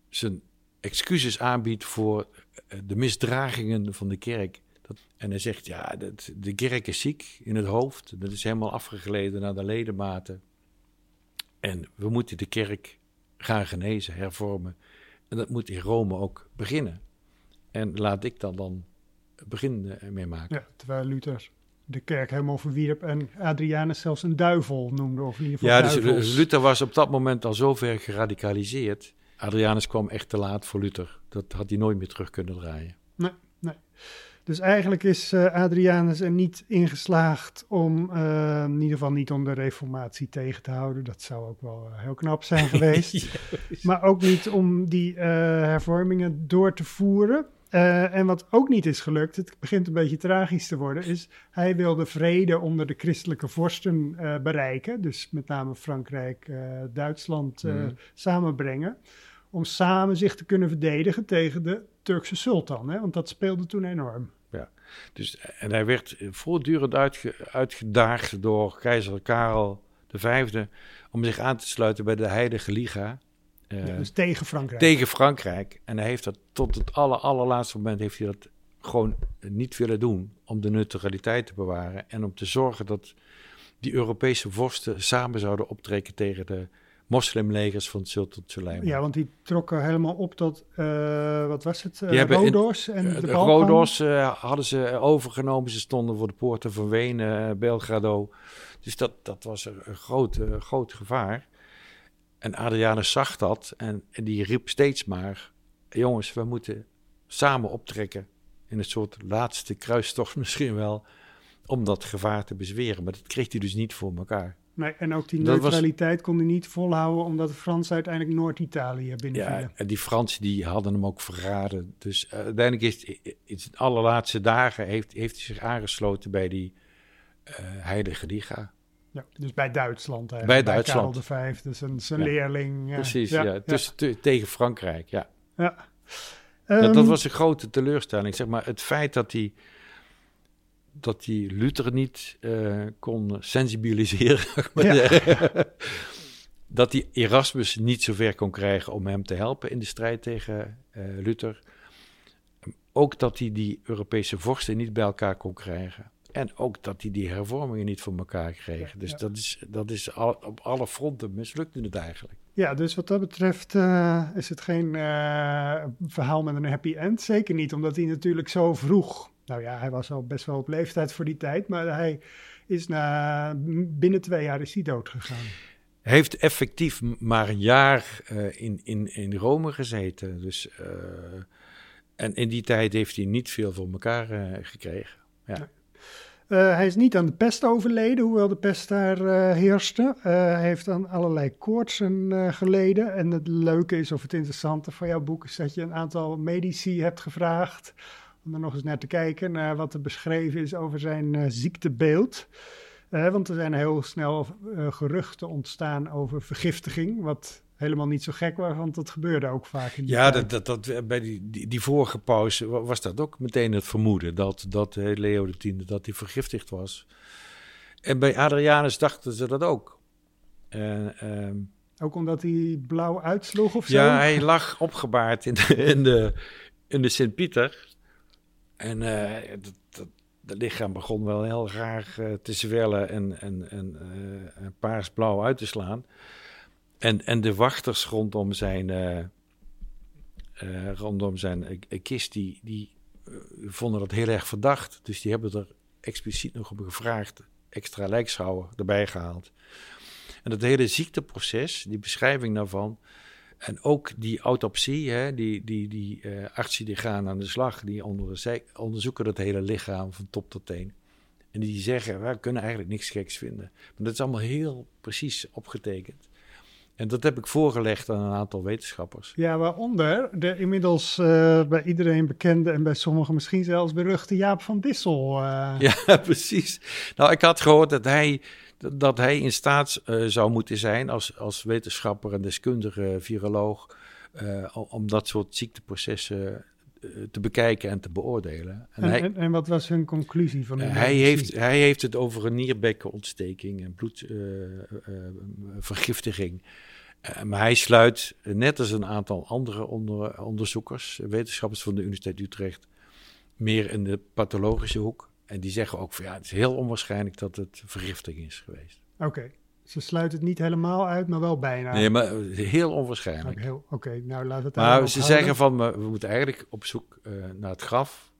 zijn excuses aanbiedt voor eh, de misdragingen van de kerk. Dat, en hij zegt, ja, dat, de kerk is ziek in het hoofd. Dat is helemaal afgegleden naar de ledematen. En we moeten de kerk gaan genezen, hervormen. En dat moet in Rome ook beginnen. En laat ik dan dan begin mee maken. Ja, terwijl Luther de kerk helemaal verwierp en Adrianus zelfs een duivel noemde. Of in ieder geval Ja, dus. Luther was op dat moment al zo ver geradicaliseerd. Adrianus kwam echt te laat voor Luther. Dat had hij nooit meer terug kunnen draaien. Dus eigenlijk is eh, Adrianus er niet ingeslaagd om, eh, in ieder geval niet om de reformatie tegen te houden. Dat zou ook wel eh, heel knap zijn geweest. maar ook niet om die hervormingen door te voeren. Eh, en wat ook niet is gelukt, het begint een beetje tragisch te worden, is hij wilde vrede onder de christelijke vorsten eh, bereiken. Dus met name Frankrijk, eh, Duitsland Mhm. samenbrengen. Om samen zich te kunnen verdedigen tegen de Turkse sultan. Hè? Want dat speelde toen enorm. Dus, en hij werd voortdurend uitge- uitgedaagd door keizer Karel V om zich aan te sluiten bij de Heilige Liga. Eh, dus tegen Frankrijk. tegen Frankrijk. En hij heeft dat tot het aller, allerlaatste moment heeft hij dat gewoon niet willen doen om de neutraliteit te bewaren en om te zorgen dat die Europese vorsten samen zouden optrekken tegen de moslimlegers van Sultan Suleiman. Ja, want die trokken helemaal op tot, eh, wat was het, eh, hebben in- Rodos en Eh, de de Balkan. Rodos eh, hadden ze overgenomen. Ze stonden voor de poorten van Wenen, eh, Belgrado. Dus dat, dat was een, groot, eh, groot gevaar. En Adrianus zag dat en, en die riep steeds maar... jongens, we moeten samen optrekken in een soort laatste kruistocht misschien wel... om dat gevaar te bezweren. Maar dat kreeg hij dus niet voor elkaar. Nee, en ook die Dat was- neutraliteit kon hij niet volhouden, omdat de Fransen uiteindelijk Noord-Italië binnenvielen. Ja, en die Fransen die hadden hem ook verraden. Dus eh, uiteindelijk is het, in zijn allerlaatste dagen heeft, heeft hij zich aangesloten bij die eh, heilige liga. Ja, dus bij Duitsland eigenlijk. Bij Duitsland. Karel V, dus een, zijn Ja. leerling. ja. Precies, ja. Dus te- tegen Frankrijk, ja. ja. dat, dat Ehm, was een grote teleurstelling. Zeg maar, het feit dat hij dat hij Luther niet eh, kon sensibiliseren, dat hij Erasmus niet zover kon krijgen om hem te helpen in de strijd tegen eh, Luther. Ook dat hij die Europese vorsten niet bij elkaar kon krijgen. En ook dat hij die hervormingen niet voor elkaar kreeg. Ja, dus ja. dat is, dat is al, op alle fronten mislukte het eigenlijk. Ja, dus wat dat betreft eh, is het geen eh, verhaal met een happy end. Zeker niet, omdat hij natuurlijk zo vroeg. Nou ja, hij was al best wel op leeftijd voor die tijd, maar hij is na binnen twee jaar is hij dood gegaan. Heeft effectief maar een jaar eh, in, in, in Rome gezeten. Dus, en in die tijd heeft hij niet veel voor elkaar gekregen. Eh, hij is niet aan de pest overleden, hoewel de pest daar eh, heerste. Eh, hij heeft aan allerlei koortsen geleden. En het leuke is, of het interessante van jouw boek, is dat je een aantal medici hebt gevraagd. Om er nog eens naar te kijken, naar wat er beschreven is over zijn ziektebeeld. Want er zijn heel snel geruchten ontstaan over vergiftiging. Wat helemaal niet zo gek was, want dat gebeurde ook vaak in die Ja, tijd. dat, dat, dat, bij die, die, die vorige pauze wa- was dat ook meteen het vermoeden dat, dat Leo X dat hij vergiftigd was. En bij Adrianus dachten ze dat ook. En, ehm, Ook omdat hij blauw uitsloeg of zo. Ja, hij lag opgebaard in de, in de, in de Sint-Pieter. En eh, dat, dat, dat lichaam begon wel heel graag eh, te zwellen en, en, en eh, paarsblauw uit te slaan. En, en de wachters rondom zijn, eh, eh, rondom zijn eh, kist, die, die vonden dat heel erg verdacht. Dus die hebben er expliciet nog op gevraagd, extra lijkschouwer erbij gehaald. En dat hele ziekteproces, die beschrijving daarvan, en ook die autopsie, hè, die, die, die artsen die gaan aan de slag, die onder, onderzoeken dat hele lichaam van top tot teen. En die zeggen, we kunnen eigenlijk niks geks vinden. Maar dat is allemaal heel precies opgetekend. En dat heb ik voorgelegd aan een aantal wetenschappers. Ja, waaronder de inmiddels eh, bij iedereen bekende en bij sommigen misschien zelfs beruchte Jaap van Dissel. eh. Ja, precies. Nou, ik had gehoord dat hij dat hij in staat zou moeten zijn als, als wetenschapper en deskundige viroloog om dat soort ziekteprocessen te bekijken en te beoordelen. En, en, hij, en, wat was hun conclusie van hij heeft, hij heeft het over een nierbekkenontsteking en bloedvergiftiging. Uh, maar hij sluit, net als een aantal andere onder, onderzoekers, wetenschappers van de Universiteit Utrecht, meer in de pathologische hoek. En die zeggen ook van ja, het is heel onwaarschijnlijk dat het vergiftiging is geweest. Oké, ze sluiten het niet helemaal uit, maar wel bijna. Nee, maar heel onwaarschijnlijk. Oké, nou laten we het Maar ze zeggen van, we moeten eigenlijk op zoek uh, naar het graf.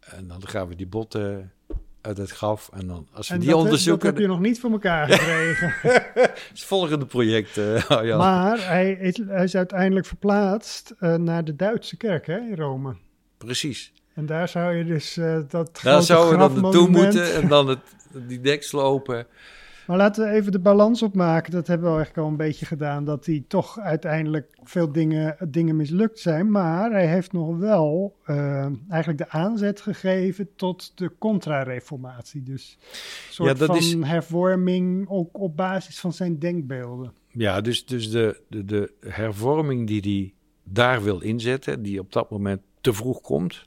En dan gaan we die botten uit het graf. En dan, als we en die dat, onderzoeken... dat heb je nog niet voor elkaar gekregen. het volgende project. Uh, ja. Maar hij is, hij is uiteindelijk verplaatst uh, naar de Duitse kerk hè, in Rome. Precies. En daar zou je dus uh, dat Daar zouden we dan naartoe moeten en dan het, die dek slopen. Maar laten we even de balans opmaken. Dat hebben we eigenlijk al een beetje gedaan. Dat hij toch uiteindelijk veel dingen, dingen mislukt zijn. Maar hij heeft nog wel uh, eigenlijk de aanzet gegeven tot de contra-reformatie. Dus een soort ja, dat van is... hervorming ook op basis van zijn denkbeelden. Ja, dus, dus de, de, de hervorming die hij daar wil inzetten, die op dat moment te vroeg komt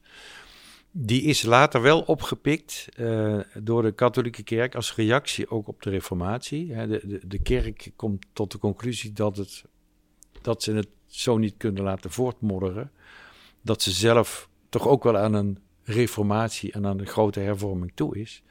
die is later wel opgepikt uh, door de katholieke kerk als reactie ook op de reformatie. De, de, de, kerk komt tot de conclusie dat, het, dat ze het zo niet kunnen laten voortmodderen. Dat ze zelf toch ook wel aan een reformatie en aan een grote hervorming toe is.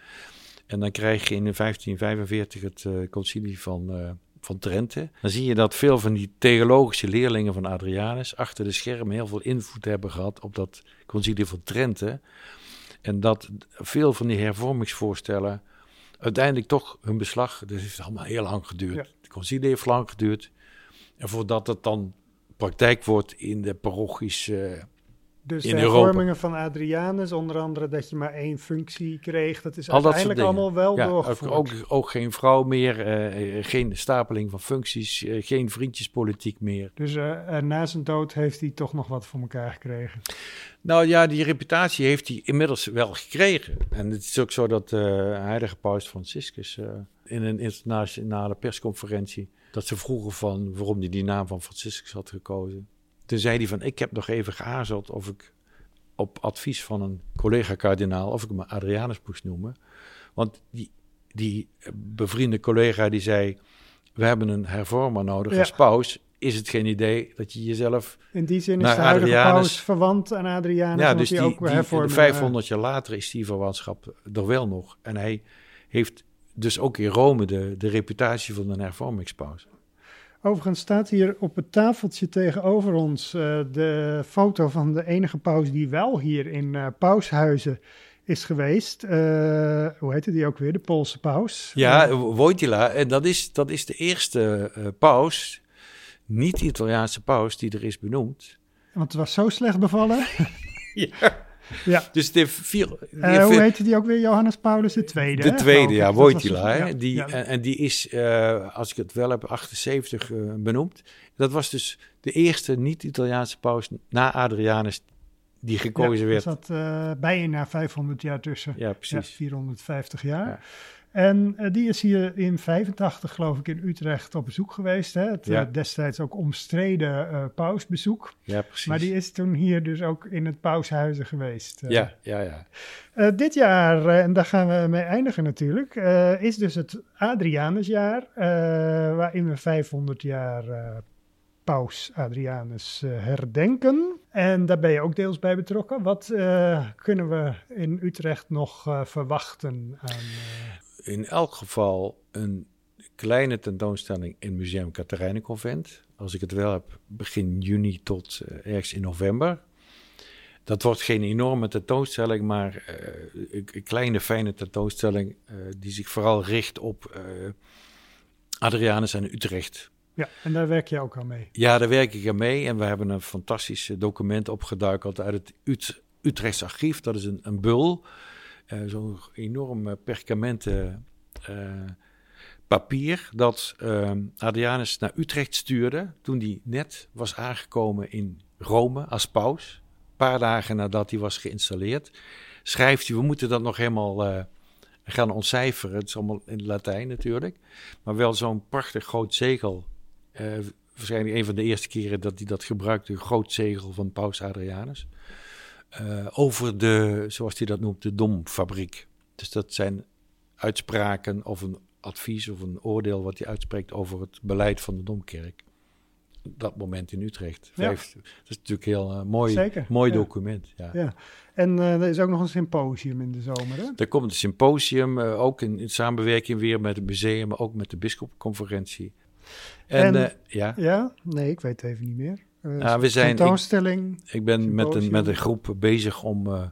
En dan krijg je in 1545 het uh, concilie van, uh, van Trente. Dan zie je dat veel van die theologische leerlingen van Adrianus achter de schermen heel veel invloed hebben gehad op dat concilie van Trente. En dat veel van die hervormingsvoorstellen uiteindelijk toch hun beslag, dat heeft allemaal heel lang geduurd. Ja. De concilie heeft lang geduurd. En voordat het dan praktijk wordt in de parochies dus in de hervormingen van Adrianus, onder andere dat je maar één functie kreeg, dat is Al uiteindelijk allemaal wel ja, doorgevoerd. Ook, ook, geen vrouw meer, uh, geen stapeling van functies, uh, geen vriendjespolitiek meer. Dus uh, na zijn dood heeft hij toch nog wat voor elkaar gekregen? Nou ja, die reputatie heeft hij inmiddels wel gekregen. En het is ook zo dat heilige paus Franciscus in een internationale persconferentie, dat ze vroegen van waarom hij die naam van Franciscus had gekozen. Toen zei hij van, ik heb nog even geaarzeld of ik op advies van een collega-kardinaal, of ik me Adrianus moest noemen. Want die, die bevriende collega die zei, we hebben een hervormer nodig ja. als paus. Is het geen idee dat je jezelf In die zin is de huidige paus verwant aan Adrianus. Ja, dus die, ook die, 500 jaar later is die verwantschap er wel nog. En hij heeft dus ook in Rome de, de reputatie van een hervormingspaus. Overigens staat hier op het tafeltje tegenover ons uh, de foto van de enige paus die wel hier in uh, Paushuizen is geweest. Uh, hoe heette die ook weer? De Poolse paus. Ja, Wojtyla. En dat is, dat is de eerste paus, niet Italiaanse paus, die er is benoemd. Want het was zo slecht bevallen. ja. Ja. Dus de vier, uh, hoe heette die ook weer? Johannes Paulus de tweede. De tweede, ja, Wojtyla. Ja, die, ja. En, en, die is, uh, als ik het wel heb, 78 uh, eh, benoemd. Dat was dus de eerste niet-Italiaanse paus na Adrianus die gekozen ja, werd. Er zat bijna 500 jaar tussen. Ja, precies. 450 jaar. En uh, die is hier in 85, geloof ik, in Utrecht op bezoek geweest. Hè? Het ja. uh, destijds ook omstreden uh, pausbezoek. Ja, precies. Maar die is toen hier dus ook in het paushuizen geweest. ja, ja, ja. dit jaar, en daar gaan we mee eindigen natuurlijk, is dus het Adrianusjaar, waarin we 500 jaar paus Adrianus herdenken. En daar ben je ook deels bij betrokken. Wat kunnen we in Utrecht nog verwachten aan in elk geval een kleine tentoonstelling in Museum Katerijnenconvent. Als ik het wel heb, begin juni tot uh, ergens in november. Dat wordt geen enorme tentoonstelling, maar uh, een, kleine fijne tentoonstelling uh, die zich vooral richt op Adrianus en Utrecht. Ja, en daar werk je ook aan mee? Ja, daar werk ik aan mee. En we hebben een fantastisch document opgeduikeld uit het Ut Utrechts archief. Dat is een, een bul zo'n enorm perkamenten uh, papier dat Adrianus naar Utrecht stuurde toen hij net was aangekomen in Rome als paus. Een paar dagen nadat hij was geïnstalleerd, schrijft hij, we moeten dat nog helemaal gaan ontcijferen, het is allemaal in Latijn natuurlijk. Maar wel zo'n prachtig groot zegel. Waarschijnlijk een van de eerste keren dat hij dat gebruikte, een groot zegel van Paus Adrianus. Uh, over de, zoals hij dat noemt, de domfabriek. Dus dat zijn uitspraken of een advies of een oordeel wat hij uitspreekt over het beleid van de Domkerk. Dat moment in Utrecht. Vijf, Dat is natuurlijk heel uh, mooi, mooi document. Ja. ja. En uh, er is ook nog een symposium in de zomer. Hè? Er komt een symposium, ook in, in, samenwerking weer met het museum, maar ook met de bischopconferentie. En, en ja? ja, nee, ik weet het even niet meer. Uh, we zijn, tentoonstelling. Ik, ik ben met een, met een groep bezig om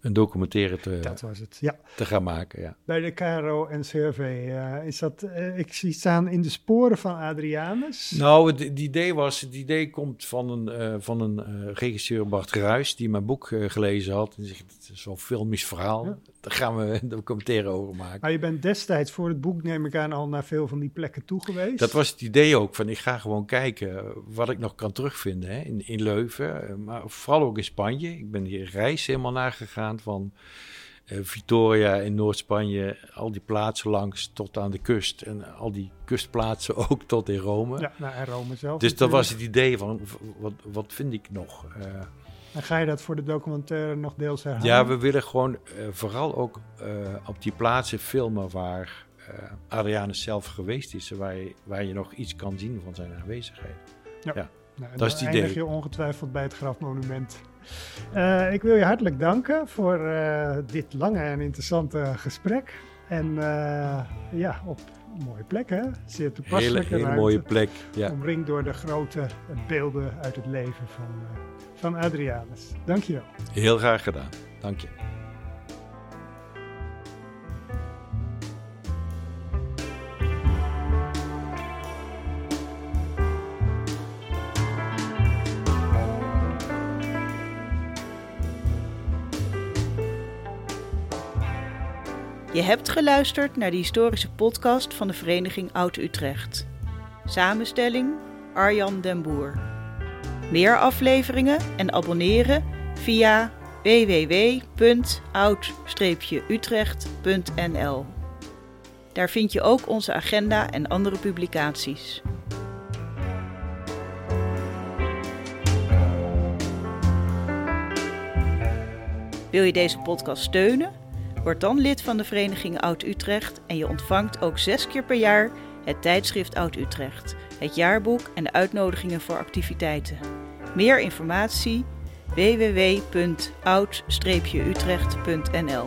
een documentaire te, dat was het, ja. te gaan maken. Ja. Bij de KRO en CRV uh, is dat, uh, ik zie staan in de sporen van Adrianus. Nou, het, idee was, het idee komt van een, van een regisseur Bart Gruis, die mijn boek gelezen had. En zegt, het is zo'n filmisch verhaal, ja. Daar gaan we een documentaire over maken. Maar je bent destijds voor het boek, neem ik aan, al naar veel van die plekken toe geweest. Dat was het idee ook, van ik ga gewoon kijken wat ik nog kan terugvinden hè, in, in Leuven. Maar vooral ook in Spanje. Ik ben hier reis helemaal nagegaan van uh, Vitoria in Noord-Spanje, al die plaatsen langs tot aan de kust. En al die kustplaatsen ook tot in Rome. Ja, nou, en Rome zelf. Dus dat was het idee van, wat, wat vind ik nog? Uh, en ga je dat voor de documentaire nog deels herhalen? Ja, we willen gewoon uh, vooral ook op die plaatsen filmen waar Adrianus zelf geweest is. Waar je, waar je nog iets kan zien van zijn aanwezigheid. Ja, ja. Nou, dat is het idee. je ongetwijfeld bij het grafmonument. Uh, ik wil je hartelijk danken voor uh, dit lange en interessante gesprek. En uh, ja, op mooie plek, hè? Zeer toepasselijk. Hele, hele mooie plek, ja. Omringd door de grote beelden uit het leven van, van Adrianus. Dank je wel. Heel graag gedaan. Dank je. Je hebt geluisterd naar de historische podcast van de Vereniging Oud-Utrecht. Samenstelling Arjan den Boer. Meer afleveringen en abonneren via www.oud-utrecht.nl. Daar vind je ook onze agenda en andere publicaties. Wil je deze podcast steunen? Word dan lid van de Vereniging Oud-Utrecht en je ontvangt ook zes keer per jaar het tijdschrift Oud-Utrecht, het jaarboek en de uitnodigingen voor activiteiten. Meer informatie www.oud-utrecht.nl